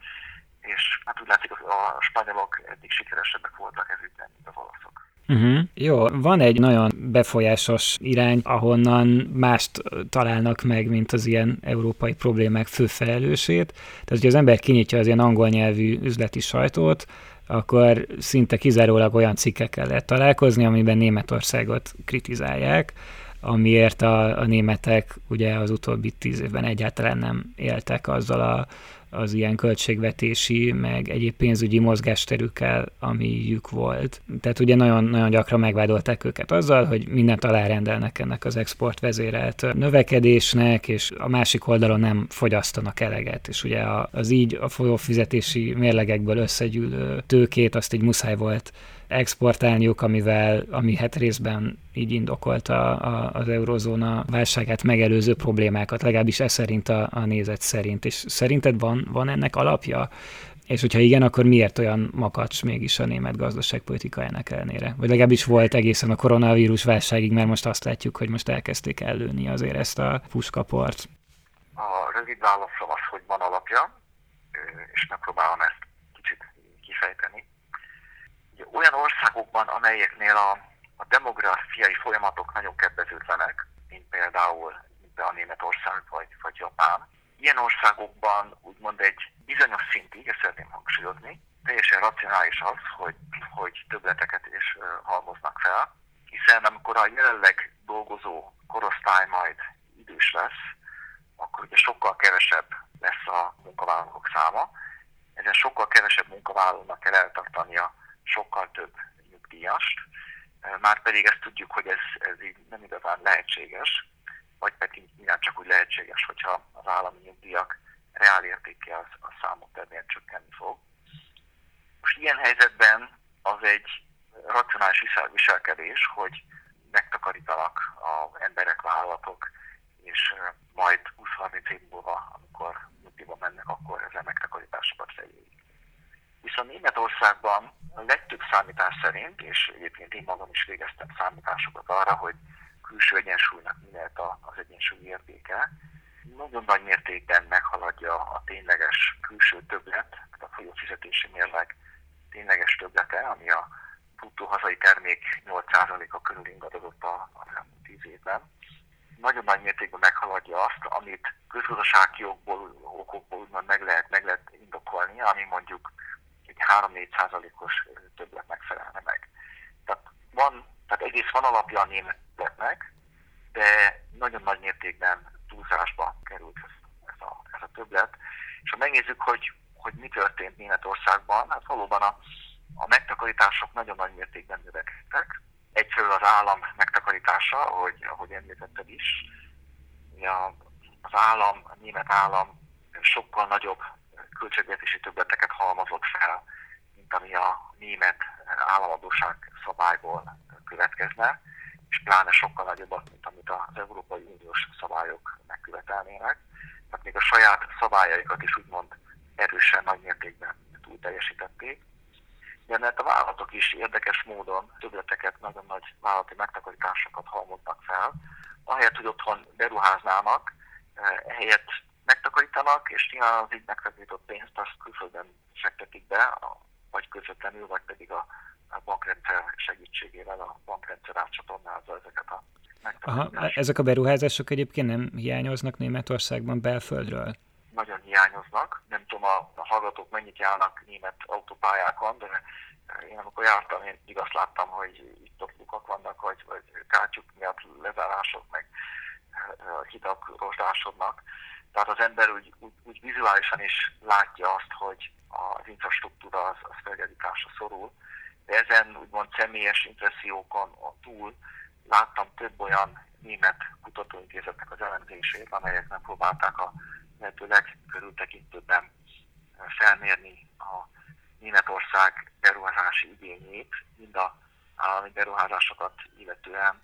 Speaker 2: és hát úgy látszik, a spanyolok eddig sikeresebbek voltak ez ügyben, mint az olaszok.
Speaker 1: Uh-huh. Jó, van egy nagyon befolyásos irány, ahonnan mást találnak meg, mint az ilyen európai problémák fő felelősét. Tehát, hogy az ember kinyitja az ilyen angol nyelvű üzleti sajtót, akkor szinte kizárólag olyan cikkekkel lehet találkozni, amiben Németországot kritizálják, amiért a, a németek ugye az utóbbi tíz évben egyáltalán nem éltek azzal a az ilyen költségvetési, meg egyéb pénzügyi mozgásterükkel, amiük volt. Tehát ugye nagyon, nagyon gyakran megvádolták őket azzal, hogy mindent alárendelnek ennek az export vezérelt növekedésnek, és a másik oldalon nem fogyasztanak eleget. És ugye az így a folyófizetési mérlegekből összegyűlő tőkét azt így muszáj volt exportálniuk, amivel, ami hát részben így indokolta a, az eurozóna válságát megelőző problémákat, legalábbis ez szerint a, a nézet szerint. És szerinted van, van ennek alapja? És hogyha igen, akkor miért olyan makacs mégis a német gazdaságpolitikájának ellenére? Vagy legalábbis volt egészen a koronavírus válságig, mert most azt látjuk, hogy most elkezdték ellőni azért ezt a puskaport.
Speaker 2: A rövid válaszom az, hogy van alapja, és megpróbálom ezt olyan országokban, amelyeknél a, a demográfiai folyamatok nagyon kedvezőtlenek, mint például mint a Németország vagy, vagy Japán, ilyen országokban úgymond egy bizonyos szintig, ezt szeretném hangsúlyozni, teljesen racionális az, hogy, hogy többleteket is halmoznak fel, hiszen amikor a jelenleg dolgozó korosztály majd idős lesz, akkor ugye sokkal kevesebb lesz a munkavállalók száma, ezen sokkal kevesebb munkavállalónak kell eltartania sokkal több nyugdíjast, már pedig ezt tudjuk, hogy ez, ez így nem igazán lehetséges, vagy pedig minden csak úgy lehetséges, hogyha az állami nyugdíjak reál értéke az, a számok természetesen csökkenni fog. Most ilyen helyzetben az egy racionális viselkedés, hogy megtakarítanak az emberek, vállalatok, és majd 20-30 év múlva, amikor nyugdíjba mennek, akkor ezzel megtakarításokat fejélik. Viszont Németországban a legtöbb számítás szerint, és egyébként én magam is végeztem számításokat arra, hogy külső egyensúlynak mi lehet az egyensúly értéke, nagyon nagy mértékben meghaladja a tényleges külső többlet, a folyó fizetési mérleg tényleges többlete, ami a bruttó hazai termék 8%-a körül ingadozott a, a elmúlt 10 évben. Nagyon nagy mértékben meghaladja azt, amit közgazdasági okból, okokból úgymond meg lehet, meg lehet indokolni, ami mondjuk 3-4 százalékos többlet megfelelne meg. Tehát, van, tehát egész van alapja a németnek, de nagyon nagy mértékben túlzásba került ez, a, ez a többlet. És ha megnézzük, hogy, hogy mi történt Németországban, hát valóban a, a megtakarítások nagyon nagy mértékben növekedtek. Egyfelől az állam megtakarítása, ahogy, ahogy említetted is, az állam, a német állam sokkal nagyobb költségvetési többleteket halmozott fel, mint ami a német államadóság szabályból következne, és pláne sokkal nagyobbat, mint amit az Európai Uniós szabályok megkövetelnének. Tehát még a saját szabályaikat is úgymond erősen nagy mértékben túl teljesítették. Mert a vállalatok is érdekes módon többleteket, nagyon nagy vállalati megtakarításokat halmoznak fel, ahelyett, hogy otthon beruháznának, eh, ehelyett megtakarítanak, és nyilván az így megtakarított pénzt azt külföldön fektetik be, vagy közvetlenül, vagy pedig a, a bankrendszer segítségével a bankrendszer átcsatornázza ezeket a
Speaker 1: Aha, ezek a beruházások egyébként nem hiányoznak Németországban belföldről?
Speaker 2: Nagyon hiányoznak. Nem tudom, a, a hallgatók mennyit járnak német autópályákon, de én amikor jártam, én igaz láttam, hogy itt ott lukak vannak, vagy, vagy kátyuk miatt lezárások, meg hidak rozsdásodnak. Tehát az ember úgy, úgy, úgy vizuálisan is látja azt, hogy az infrastruktúra az, az felgyarításra szorul. De ezen úgymond személyes impressziókon túl láttam több olyan német kutatóintézetnek az elemzését, amelyek nem próbálták a lehető legkörültekintőbben felmérni a Németország beruházási igényét, mind a állami beruházásokat illetően,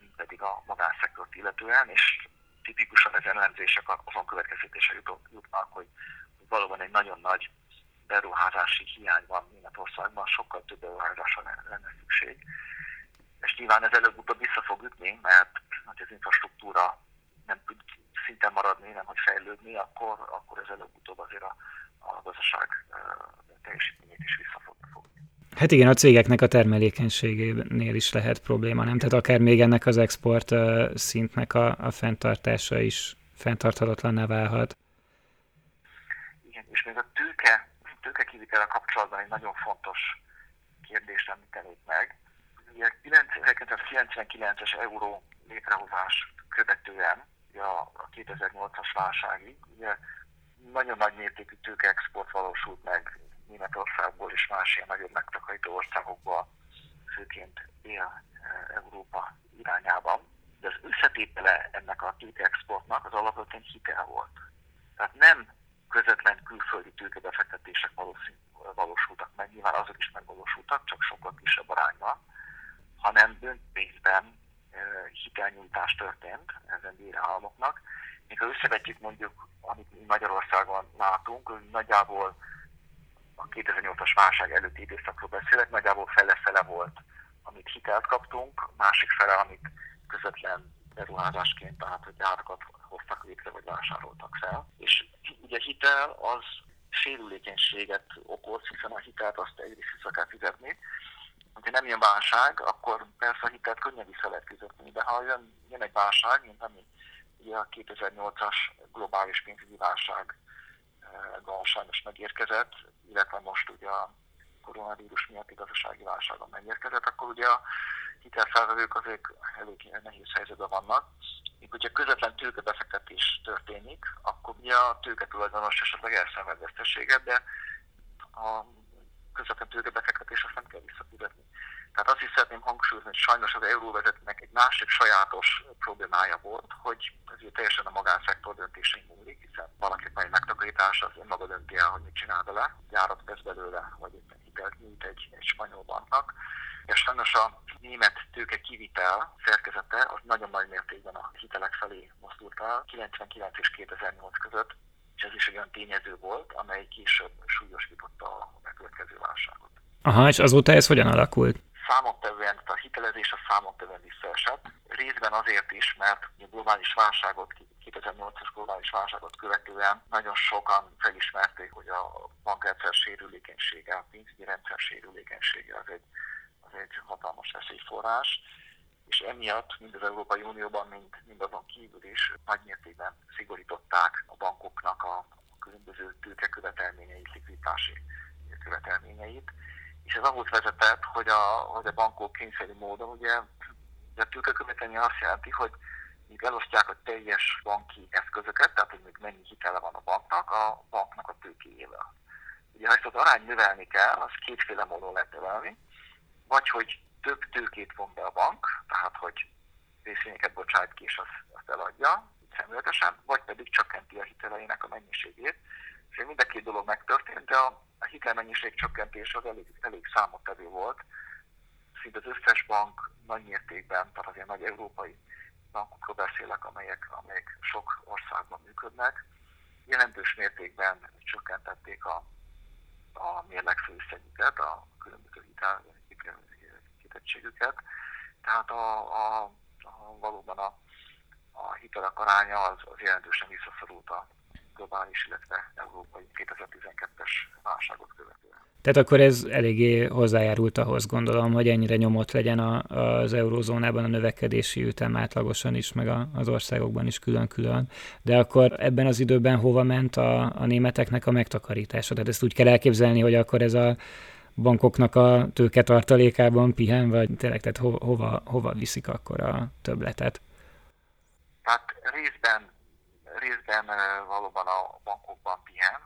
Speaker 2: mind pedig a magánszektort illetően, és tipikusan az elemzések azon következtetése jutnak, hogy valóban egy nagyon nagy beruházási hiány van Németországban, sokkal több beruházásra lenne szükség. És nyilván ez előbb-utóbb vissza fog ütni, mert hogy az infrastruktúra nem tud szinten maradni, nem hogy fejlődni, akkor, akkor ez előbb-utóbb azért a, a gazdaság teljesítményét is vissza fog fogni.
Speaker 1: Hát igen, a cégeknek a termelékenységénél is lehet probléma, nem? Tehát akár még ennek az export szintnek a, a fenntartása is fenntarthatatlanná válhat.
Speaker 2: Igen, és még a tőke, tőke kivitele kapcsolatban egy nagyon fontos kérdést említenék meg. Ugye 1999-es euró létrehozás követően, a 2008-as válságig, ugye nagyon nagy mértékű tőkeexport valósult meg Németországból és más ilyen nagyobb megtakarító országokba, főként Dél-Európa irányában. De az összetétele ennek a tőkeexportnak az alapvetően hitel volt. Tehát nem közvetlen külföldi tőkebefektetések valósultak meg, nyilván azok is megvalósultak, csak sokkal kisebb arányban, hanem döntésben hitelnyújtás történt ezen bérállamoknak. Még ha összevetjük mondjuk, amit mi Magyarországon látunk, nagyjából a 2008-as válság előtti időszakról beszélek, nagyjából fele-fele volt, amit hitelt kaptunk, másik fele, amit közvetlen beruházásként, tehát hogy gyárakat hoztak létre, vagy vásároltak fel. És ugye hitel az sérülékenységet okoz, hiszen a hitelt azt egyrészt vissza kell fizetni. Ha nem jön válság, akkor persze a hitelt könnyen vissza lehet fizetni, de ha jön, jön egy válság, mint ami ugye a 2008-as globális pénzügyi válság sajnos megérkezett, illetve most ugye a koronavírus miatti gazdasági válságon megérkezett, akkor ugye a hitelfelvevők azért elég nehéz helyzetben vannak. Míg hogyha közvetlen tőkebefektetés történik, akkor ugye a tőke tulajdonos esetleg elszenved veszteséget, de a közvetlen tőkebefektetés azt nem kell visszafizetni. Tehát azt is szeretném hangsúlyozni, hogy sajnos az euróvezetnek egy másik sajátos problémája volt, hogy ez teljesen a magánszektor döntésén múlik, hiszen valaki egy megtakarítás, az önmaga dönti el, hogy mit csinál vele, járat vesz belőle, vagy éppen hitelt nyújt egy, egy spanyol banknak. És sajnos a német tőke kivitel szerkezete az nagyon nagy mértékben a hitelek felé mozdult el 99 és 2008 között, és ez is egy olyan tényező volt, amely később súlyosította a megkövetkező válságot.
Speaker 1: Aha, és azóta ez hogyan alakult?
Speaker 2: Számottevően, a hitelezés a számottevően visszaesett. Részben azért is, mert a globális válságot, 2008-as globális válságot követően nagyon sokan felismerték, hogy a bankrendszer sérülékenysége, a pénzügyi rendszer sérülékenysége az egy, az egy hatalmas veszélyforrás és emiatt mind az Európai Unióban, mind, mind azon kívül is nagy mértékben szigorították a bankoknak a, a különböző tőkekövetelményeit, likviditási követelményeit és ez ahhoz vezetett, hogy a, hogy a bankok kényszerű módon, ugye, ugye a tőkekövetelmény azt jelenti, hogy míg elosztják a teljes banki eszközöket, tehát hogy még mennyi hitele van a banknak, a banknak a tőkéjével. Ugye ha ezt az arány növelni kell, az kétféle módon lehet növelni, vagy hogy több tőkét von be a bank, tehát hogy részvényeket bocsájt ki és azt, azt eladja szemléletesen, vagy pedig csökkenti a hiteleinek a mennyiségét. És mind a két dolog megtörtént, de a a hitelmennyiség csökkentés az elég, elég számottevő volt. Szinte az összes bank nagy mértékben, tehát azért nagy európai bankokról beszélek, amelyek, amelyek sok országban működnek, jelentős mértékben csökkentették a, a mérleg főszegüket, a különböző hitelkitettségüket. Tehát a, a, a, valóban a, a hitelek aránya az, az jelentősen visszaszorult a globális, illetve európai 2012-es válságot követően.
Speaker 1: Tehát akkor ez eléggé hozzájárult ahhoz, gondolom, hogy ennyire nyomott legyen a, az eurózónában a növekedési ütem átlagosan is, meg a, az országokban is külön-külön. De akkor ebben az időben hova ment a, a németeknek a megtakarítása? Tehát ezt úgy kell elképzelni, hogy akkor ez a bankoknak a tőketartalékában pihen, vagy tényleg tehát hova, hova, hova viszik akkor a többletet?
Speaker 2: Hát részben részben valóban a bankokban pihen,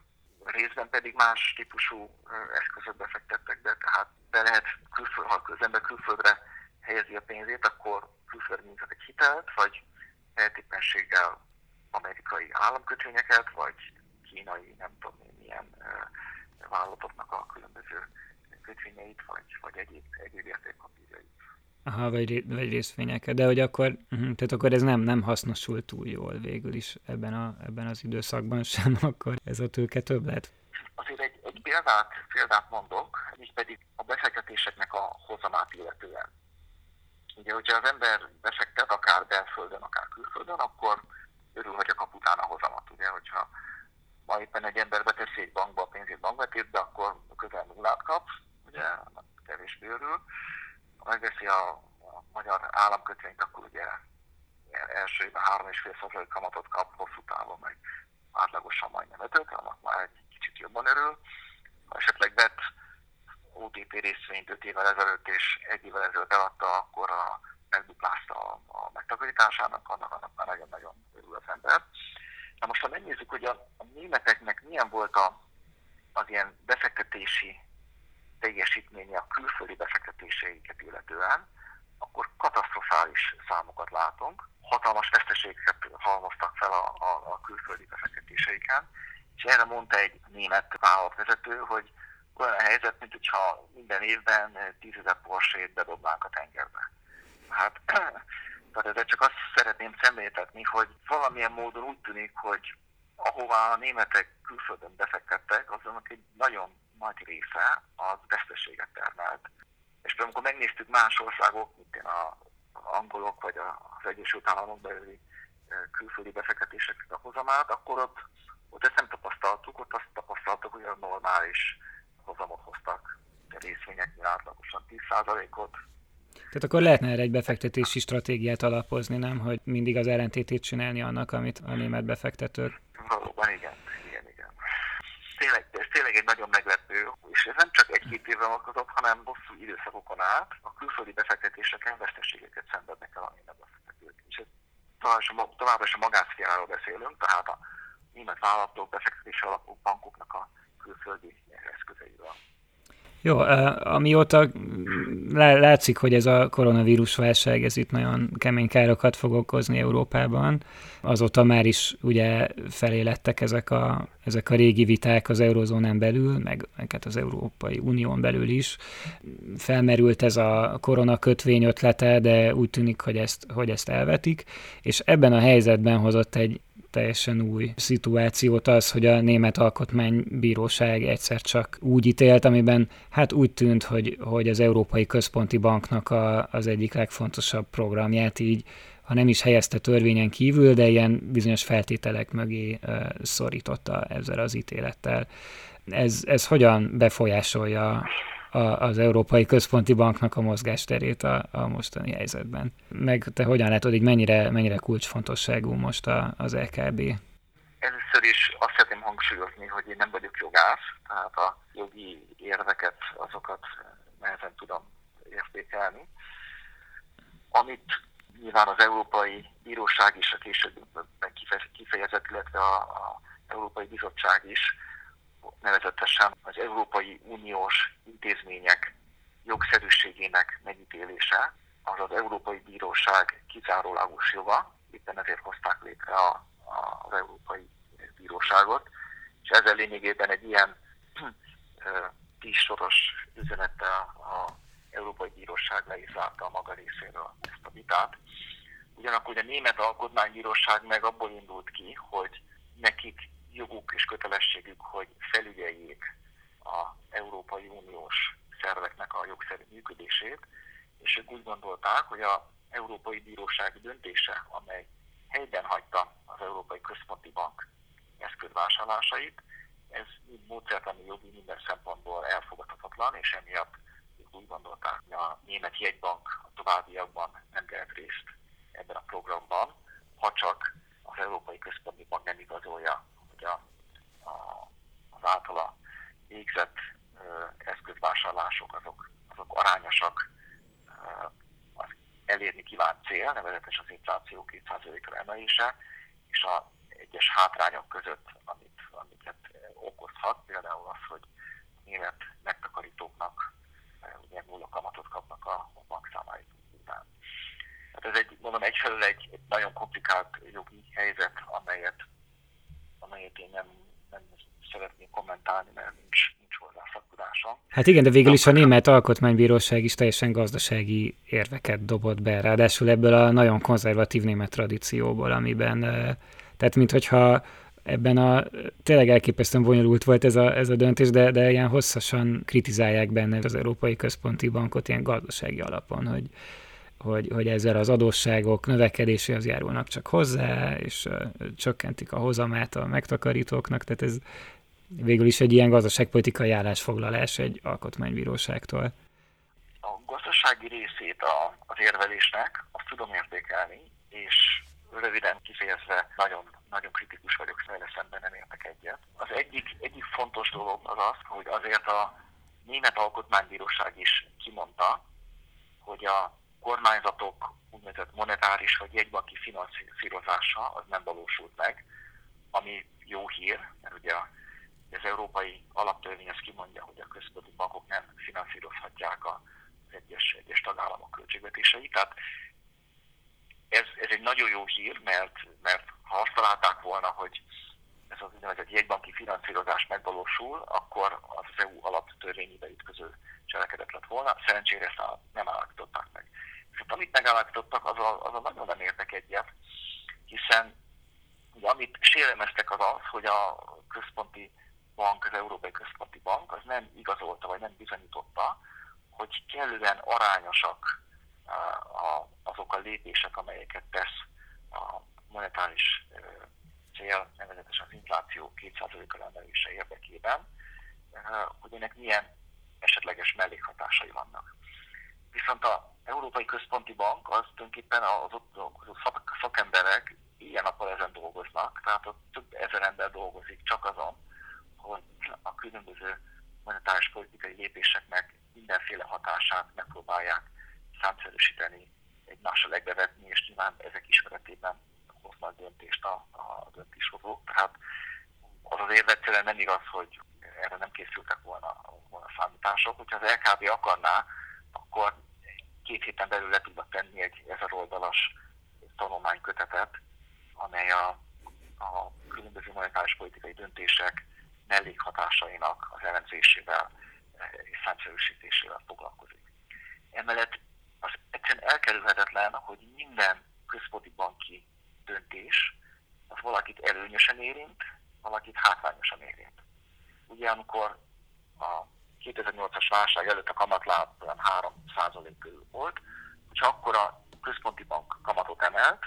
Speaker 2: részben pedig más típusú eszközökbe fektettek be, tehát be lehet, külföld, ha az ember külföldre helyezi a pénzét, akkor külföldre mint egy hitelt, vagy eltéppenséggel amerikai államkötvényeket, vagy kínai, nem tudom én, milyen vállalatoknak a különböző kötvényeit, vagy, vagy egyéb, egyéb értékpapírjait.
Speaker 1: Aha, vagy, vagy részvényeket, de hogy akkor, uh-huh, tehát akkor ez nem, nem hasznosult túl jól végül is ebben, a, ebben az időszakban sem, [LAUGHS] akkor ez a tőke több lett.
Speaker 2: Azért egy, egy példát, példát mondok, így pedig a befektetéseknek a hozamát illetően. Ugye, hogyha az ember befektet akár belföldön, akár külföldön, akkor örül, hogy a kap utána hozamat. Ugye, hogyha ma éppen egy ember beteszi egy bankba a pénzét bankbetétbe, akkor közel nullát kap, ugye, kevésbé örül. Megveszi a, a magyar államkötvényt, akkor ugye első évben 3,5% kamatot kap, hosszú távon meg átlagosan majdnem 5 annak már egy kicsit jobban örül. Ha esetleg vett OTP részvényt 5 évvel ezelőtt és egy évvel ezelőtt eladta, akkor a, megduplázta a, a megtakarításának, annak, annak már nagyon-nagyon örül az ember. Na most, ha megnézzük, hogy a, a németeknek milyen volt a, az ilyen befektetési teljesítménye a külföldi befektetéseiket illetően, akkor katasztrofális számokat látunk. Hatalmas veszteségeket halmoztak fel a, a, a külföldi befektetéseiken, és erre mondta egy német vállalatvezető, hogy olyan helyzet, mint hogyha minden évben tízezer porsét bedobnánk a tengerbe. Hát, [CLEARS THROAT] tehát ezzel csak azt szeretném szemléltetni, hogy valamilyen módon úgy tűnik, hogy ahová a németek külföldön befektettek, azonnak egy nagyon nagy része az veszteséget termelt. És amikor megnéztük más országok, mint én a angolok vagy az Egyesült Államok belüli külföldi befektetések a hozamát, akkor ott, ott ezt nem tapasztaltuk, ott azt tapasztaltuk, hogy a normális hozamot hoztak a részvényeknél átlagosan 10%-ot.
Speaker 1: Tehát akkor lehetne erre egy befektetési stratégiát alapozni, nem? Hogy mindig az ellentétét csinálni annak, amit a német befektetők.
Speaker 2: Valóban igen. Tényleg, ez tényleg egy nagyon meglepő, és ez nem csak egy-két évre vonatkozott, hanem hosszú időszakokon át a külföldi befektetéseken veszteségeket szenvednek el a német befektetők. És továbbra is a magánszféráról beszélünk, tehát a német vállalatok, befektetési alapok, bankoknak a külföldi eszközeivel.
Speaker 1: Jó, amióta látszik, hogy ez a koronavírus válság, ez itt nagyon kemény károkat fog okozni Európában, azóta már is ugye felélettek ezek a, ezek a régi viták az eurozónán belül, meg, meg hát az Európai Unión belül is. Felmerült ez a korona kötvény ötlete, de úgy tűnik, hogy ezt, hogy ezt elvetik, és ebben a helyzetben hozott egy teljesen új szituációt az, hogy a Német Alkotmánybíróság egyszer csak úgy ítélt, amiben hát úgy tűnt, hogy, hogy az Európai Központi Banknak a, az egyik legfontosabb programját így ha nem is helyezte törvényen kívül, de ilyen bizonyos feltételek mögé szorította ezzel az ítélettel. Ez, ez hogyan befolyásolja a, az Európai Központi Banknak a mozgásterét a, a mostani helyzetben. Meg te hogyan látod, hogy mennyire, mennyire kulcsfontosságú most a, az LKB?
Speaker 2: Először is azt szeretném hangsúlyozni, hogy én nem vagyok jogász, tehát a jogi érveket, azokat nehezen tudom értékelni. Amit nyilván az Európai Bíróság is a későbbiekben kifejezett, illetve a, a Európai Bizottság is nevezetesen az Európai Uniós intézmények jogszerűségének megítélése, az az Európai Bíróság kizárólagos joga, éppen ezért hozták létre a, a, az Európai Bíróságot, és ezzel lényegében egy ilyen tízsoros üzenettel a Európai Bíróság le is zárta a maga részéről ezt a vitát. Ugyanakkor a Német Alkotmánybíróság meg abból indult ki, hogy nekik joguk és kötelességük, hogy felügyeljék az Európai Uniós szerveknek a jogszerű működését, és ők úgy gondolták, hogy a Európai Bíróság döntése, amely helyben hagyta az Európai Központi Bank eszközvásárlásait, ez módszertani jogi minden szempontból elfogadhatatlan, és emiatt úgy gondolták, hogy a német jegybank a továbbiakban nem vehet részt ebben a programban, ha csak az Európai Központi Bank nem igazolja hogy a, a, az általa végzett eszközvásárlások azok, azok arányosak az elérni kívánt cél, nevezetes az infláció 2%-ra emelése, és a egyes hátrányok között, amit, amiket okozhat, például az, hogy német megtakarítóknak ugye nulla kamatot kapnak a, a bankszámáik után. Tehát ez egy, mondom, egyfelől egy, egy nagyon komplikált jogi helyzet, amelyet amelyet én nem, nem szeretnék kommentálni, mert nincs, nincs finanszírozása.
Speaker 1: Hát igen, de végül is a Német Alkotmánybíróság is teljesen gazdasági érveket dobott be, ráadásul ebből a nagyon konzervatív német tradícióból, amiben, tehát minthogyha ebben a tényleg elképesztően bonyolult volt ez a, ez a döntés, de, de ilyen hosszasan kritizálják benne az Európai Központi Bankot ilyen gazdasági alapon, hogy, hogy, hogy ezzel az adósságok növekedéséhez járulnak csak hozzá, és csökkentik a hozamát a megtakarítóknak, tehát ez végül is egy ilyen gazdaságpolitikai állásfoglalás egy alkotmánybíróságtól.
Speaker 2: A gazdasági részét a, az érvelésnek azt tudom értékelni, és röviden kifejezve nagyon, nagyon kritikus vagyok, vele szemben nem értek egyet. Az egyik, egyik fontos dolog az az, hogy azért a Német Alkotmánybíróság is kimondta, hogy a kormányzatok úgynevezett monetáris vagy jegybanki finanszírozása az nem valósult meg, ami jó hír, mert ugye az európai alaptörvény azt kimondja, hogy a központi bankok nem finanszírozhatják az egyes, egyes tagállamok költségvetéseit. Tehát ez, ez egy nagyon jó hír, mert, mert ha azt találták volna, hogy ez az úgynevezett jegybanki finanszírozás megvalósul, akkor az EU alaptörvényébe ütköző cselekedet lett volna. Szerencsére ezt nem állapították meg. Viszont amit megállapítottak, az a, az a nagyon nem értek egyet, hiszen ugye, amit sérelmeztek az az, hogy a központi bank, az Európai Központi Bank, az nem igazolta, vagy nem bizonyította, hogy kellően arányosak azok a lépések, amelyeket tesz a monetáris cél, nevezetesen az infláció 2%-kal emelése érdekében, hogy ennek milyen esetleges mellékhatásai vannak. Viszont az Európai Központi Bank az tulajdonképpen az ott szakemberek ilyen nappal ezen dolgoznak, tehát ott több ezer ember dolgozik csak azon, hogy a különböző monetáris politikai lépéseknek mindenféle hatását megpróbálják számszerűsíteni, egymásra legbevetni, és nyilván ezek ismeretében hoznak döntést a, a döntéshozók. Tehát az az érve egyszerűen nem igaz, hogy erre nem készültek volna, volna számítások. Hogyha az LKB akarná, akkor két héten belül le tudnak tenni egy ezer oldalas tanulmánykötetet, amely a, a különböző monetáris politikai döntések mellékhatásainak az elemzésével és számszerűsítésével foglalkozik. Emellett az egyszerűen elkerülhetetlen, hogy minden központi banki döntés az valakit előnyösen érint, valakit hátrányosan érint. Ugye amikor a 2008-as válság előtt a kamatláb 3% körül volt, hogyha akkor a központi bank kamatot emelt,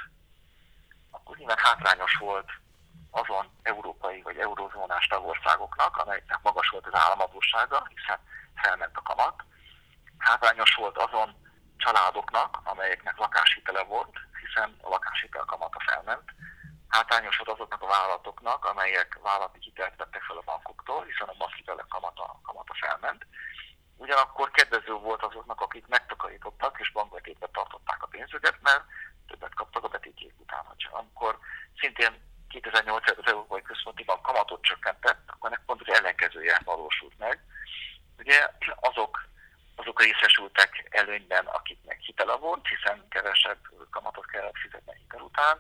Speaker 2: akkor nyilván hátrányos volt azon európai vagy eurozónás tagországoknak, amelyeknek magas volt az államadósága, hiszen felment a kamat. Hátrányos volt azon családoknak, amelyeknek lakáshitele volt, hiszen a lakáshitel kamata felment. Hátrányos volt azoknak a vállalatoknak, amelyek vállalati hitelt vettek fel a bankoktól, hiszen a bankhitelek kamata, kamata felment. Ugyanakkor kedvező volt azoknak, akik megtakarítottak és bankbetétbe tartották a pénzüket, mert többet kaptak a betétjék után. Amikor szintén 2008 az Európai Központi Bank kamatot csökkentett, akkor ennek pont az ellenkezője valósult meg. Ugye azok, azok részesültek előnyben, akiknek hitele volt, hiszen kevesebb kamatot kellett fizetni hitel után,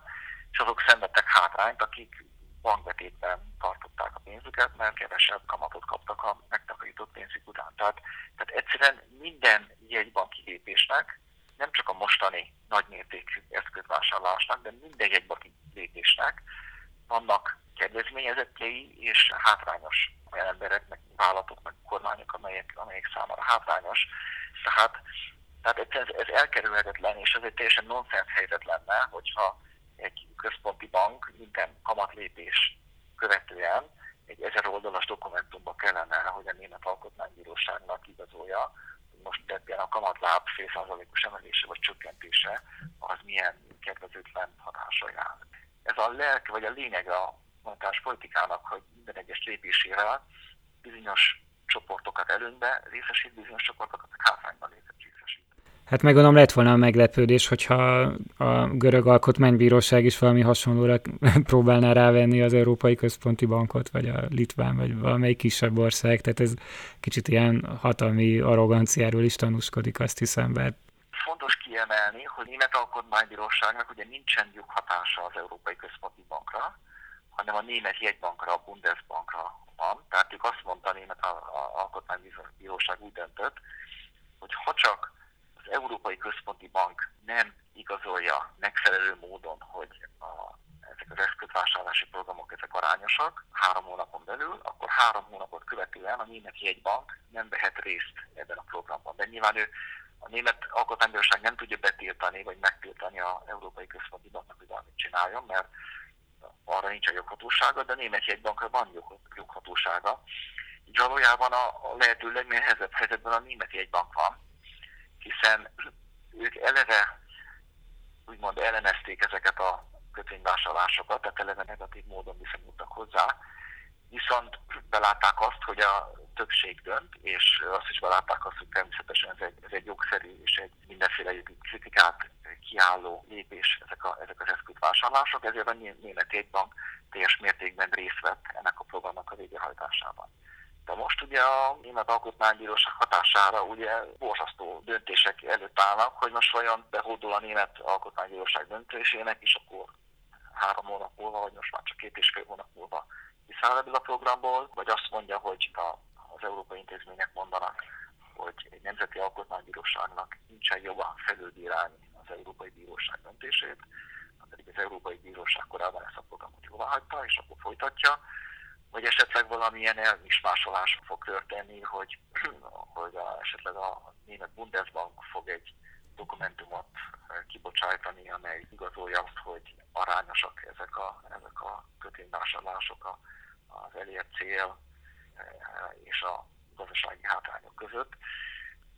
Speaker 2: és azok szenvedtek hátrányt, akik bankbetétben tartották a pénzüket, mert kevesebb kamatot kaptak a megtakarított pénzük után. Tehát, tehát egyszerűen minden jegybanki lépésnek, nem csak a mostani nagymértékű eszközvásárlásnak, de minden jegybanki lépésnek vannak kedvezményezettjei és hátrányos olyan emberek, meg vállalatok, meg kormányok, amelyek, amelyek számára hátrányos. Tehát, tehát ez, ez elkerülhetetlen, és ez egy teljesen nonsens helyzet lenne, hogyha egy központi bank minden kamatlépés követően egy ezer oldalas dokumentumba kellene, hogy a Német Alkotmánybíróságnak igazolja, hogy most ebben a kamatláb fél százalékos emelése vagy csökkentése az milyen kedvezőtlen hatása jár ez a lelke vagy a lényeg a monetáris politikának, hogy minden egyes lépésével bizonyos csoportokat előnybe részesít, bizonyos csoportokat hátrányban részesít.
Speaker 1: Hát meg gondolom lett volna a meglepődés, hogyha a görög alkotmánybíróság is valami hasonlóra [LAUGHS] próbálná rávenni az Európai Központi Bankot, vagy a Litván, vagy valamelyik kisebb ország. Tehát ez kicsit ilyen hatalmi arroganciáról is tanúskodik, azt hiszem, bár
Speaker 2: fontos kiemelni, hogy német alkotmánybíróságnak ugye nincsen joghatása az Európai Központi Bankra, hanem a német jegybankra, a Bundesbankra van. Tehát ők azt mondta, német alkotmánybíróság úgy döntött, hogy ha csak az Európai Központi Bank nem igazolja megfelelő módon, hogy a, ezek az eszközvásárlási programok ezek arányosak három hónapon belül, akkor három hónapot követően a német jegybank nem vehet részt ebben a programban. De nyilván ő a német alkotmánybíróság nem tudja betiltani, vagy megtiltani a Európai Központi Banknak, hogy valamit csináljon, mert arra nincs a joghatósága, de a német jegybankra van joghatósága. Így valójában a, a lehető legnehezebb helyzetben a német jegybank van, hiszen ők eleve úgymond ellenezték ezeket a kötvényvásárlásokat, tehát eleve negatív módon viszonyultak hozzá, viszont belátták azt, hogy a többség dönt, és azt is belátták azt, hogy természetesen ez egy, ez egy jogszerű és egy mindenféle kritikát kiálló lépés ezek, a, ezek az eszközvásárlások, ezért a német jegybank teljes mértékben részt vett ennek a programnak a végrehajtásában. De most ugye a Német Alkotmánybíróság hatására ugye borzasztó döntések előtt állnak, hogy most vajon behódol a Német Alkotmánybíróság döntésének, és akkor három hónap múlva, vagy most már csak két és fél hónap múlva kiszáll ebből a programból, vagy azt mondja, hogy a, az európai intézmények mondanak, hogy egy nemzeti alkotmánybíróságnak nincsen joga felülbírálni az Európai Bíróság döntését, pedig az Európai Bíróság korábban ezt a programot jóvá hagyta, és akkor folytatja, vagy esetleg valamilyen elmismásolás fog történni, hogy, [CLEARS THROAT] hogy a, esetleg a német Bundesbank fog egy dokumentumot kibocsájtani, amely igazolja azt, hogy arányosak ezek a, ezek a kötvényvásárlások az elért cél és a gazdasági hátrányok között.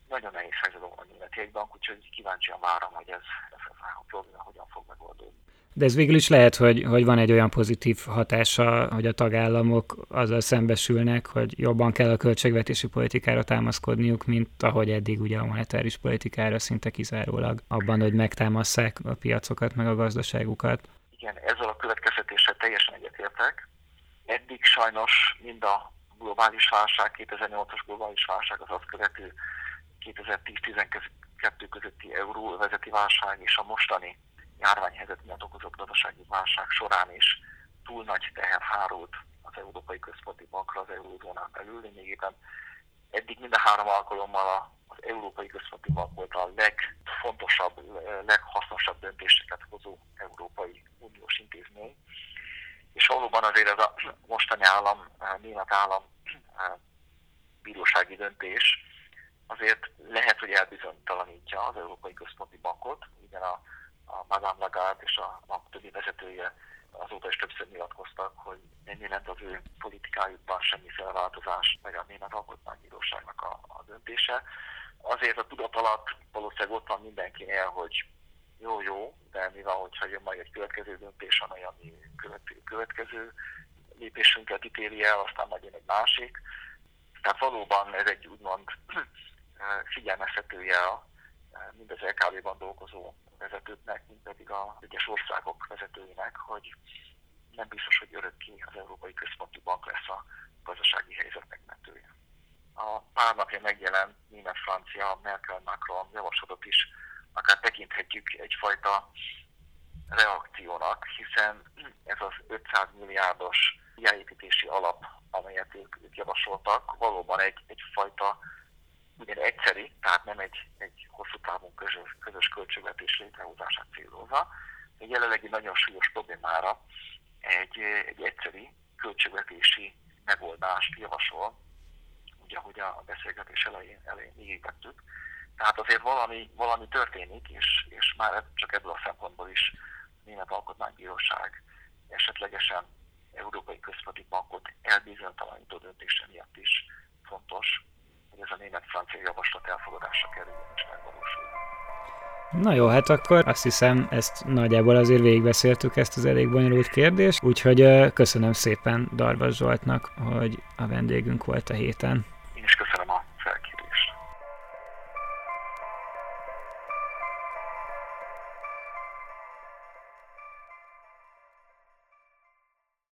Speaker 2: Nagyon nehéz helyzetben van a német jegybank, úgyhogy kíváncsian várom, hogy ez, ez a probléma hogyan fog megoldódni.
Speaker 1: De ez végül is lehet, hogy, hogy van egy olyan pozitív hatása, hogy a tagállamok azzal szembesülnek, hogy jobban kell a költségvetési politikára támaszkodniuk, mint ahogy eddig ugye a monetáris politikára szinte kizárólag abban, hogy megtámasszák a piacokat, meg a gazdaságukat.
Speaker 2: Igen, ezzel a következtetéssel teljesen egyetértek. Eddig sajnos mind a globális válság, 2008-as globális válság, az azt követő 2010-12 közötti euróvezeti válság és a mostani járványhelyzet miatt okozott gazdasági válság során is túl nagy teher hárult az Európai Központi Bankra az eurózónán belül. Lényegében eddig minden három alkalommal az Európai Központi Bank volt a legfontosabb, leghasznosabb döntéseket hozó Európai Uniós intézmény. És valóban azért ez a mostani állam, német állam bírósági döntés azért lehet, hogy elbizonytalanítja az Európai Központi Bankot, igen a a Madame Lagarde és a a többi vezetője azóta is többször nyilatkoztak, hogy nem jelent az ő politikájukban semmiféle változás, meg a német alkotmánybíróságnak a, a döntése. Azért a tudat alatt valószínűleg ott van mindenkinél, hogy jó, jó, de mi van, hogyha jön majd egy következő döntés, amely ami következő, következő lépésünket ítéli el, aztán majd jön egy másik. Tehát valóban ez egy úgymond figyelmeztetője mind az LKV-ban dolgozó vezetőknek, mint pedig az egyes országok vezetőinek, hogy nem biztos, hogy örökké az Európai Központi Bank lesz a gazdasági helyzet megmentője. A pár napja megjelent német-francia Merkel-Macron javaslatot is akár tekinthetjük egyfajta reakciónak, hiszen ez az 500 milliárdos újjáépítési alap, amelyet ők, ők javasoltak, valóban egy, egyfajta ugyan egyszeri, tehát nem egy, egy hosszú távon közös, közös költségvetés létrehozását célozza, egy jelenlegi nagyon súlyos problémára egy, egy egyszeri költségvetési megoldást javasol, ugye, ahogy a beszélgetés elején, elején ígértettük. Tehát azért valami, valami történik, és, és már csak ebből a szempontból is Német Alkotmánybíróság esetlegesen Európai Központi Bankot elbizonytalanító döntése miatt is fontos, hogy ez a német-francia javaslat elfogadásra kerüljön és megvalósuljon.
Speaker 1: Na jó, hát akkor azt hiszem, ezt nagyjából azért végigbeszéltük ezt az elég bonyolult kérdést, úgyhogy köszönöm szépen Darvas Zsoltnak, hogy a vendégünk volt a héten.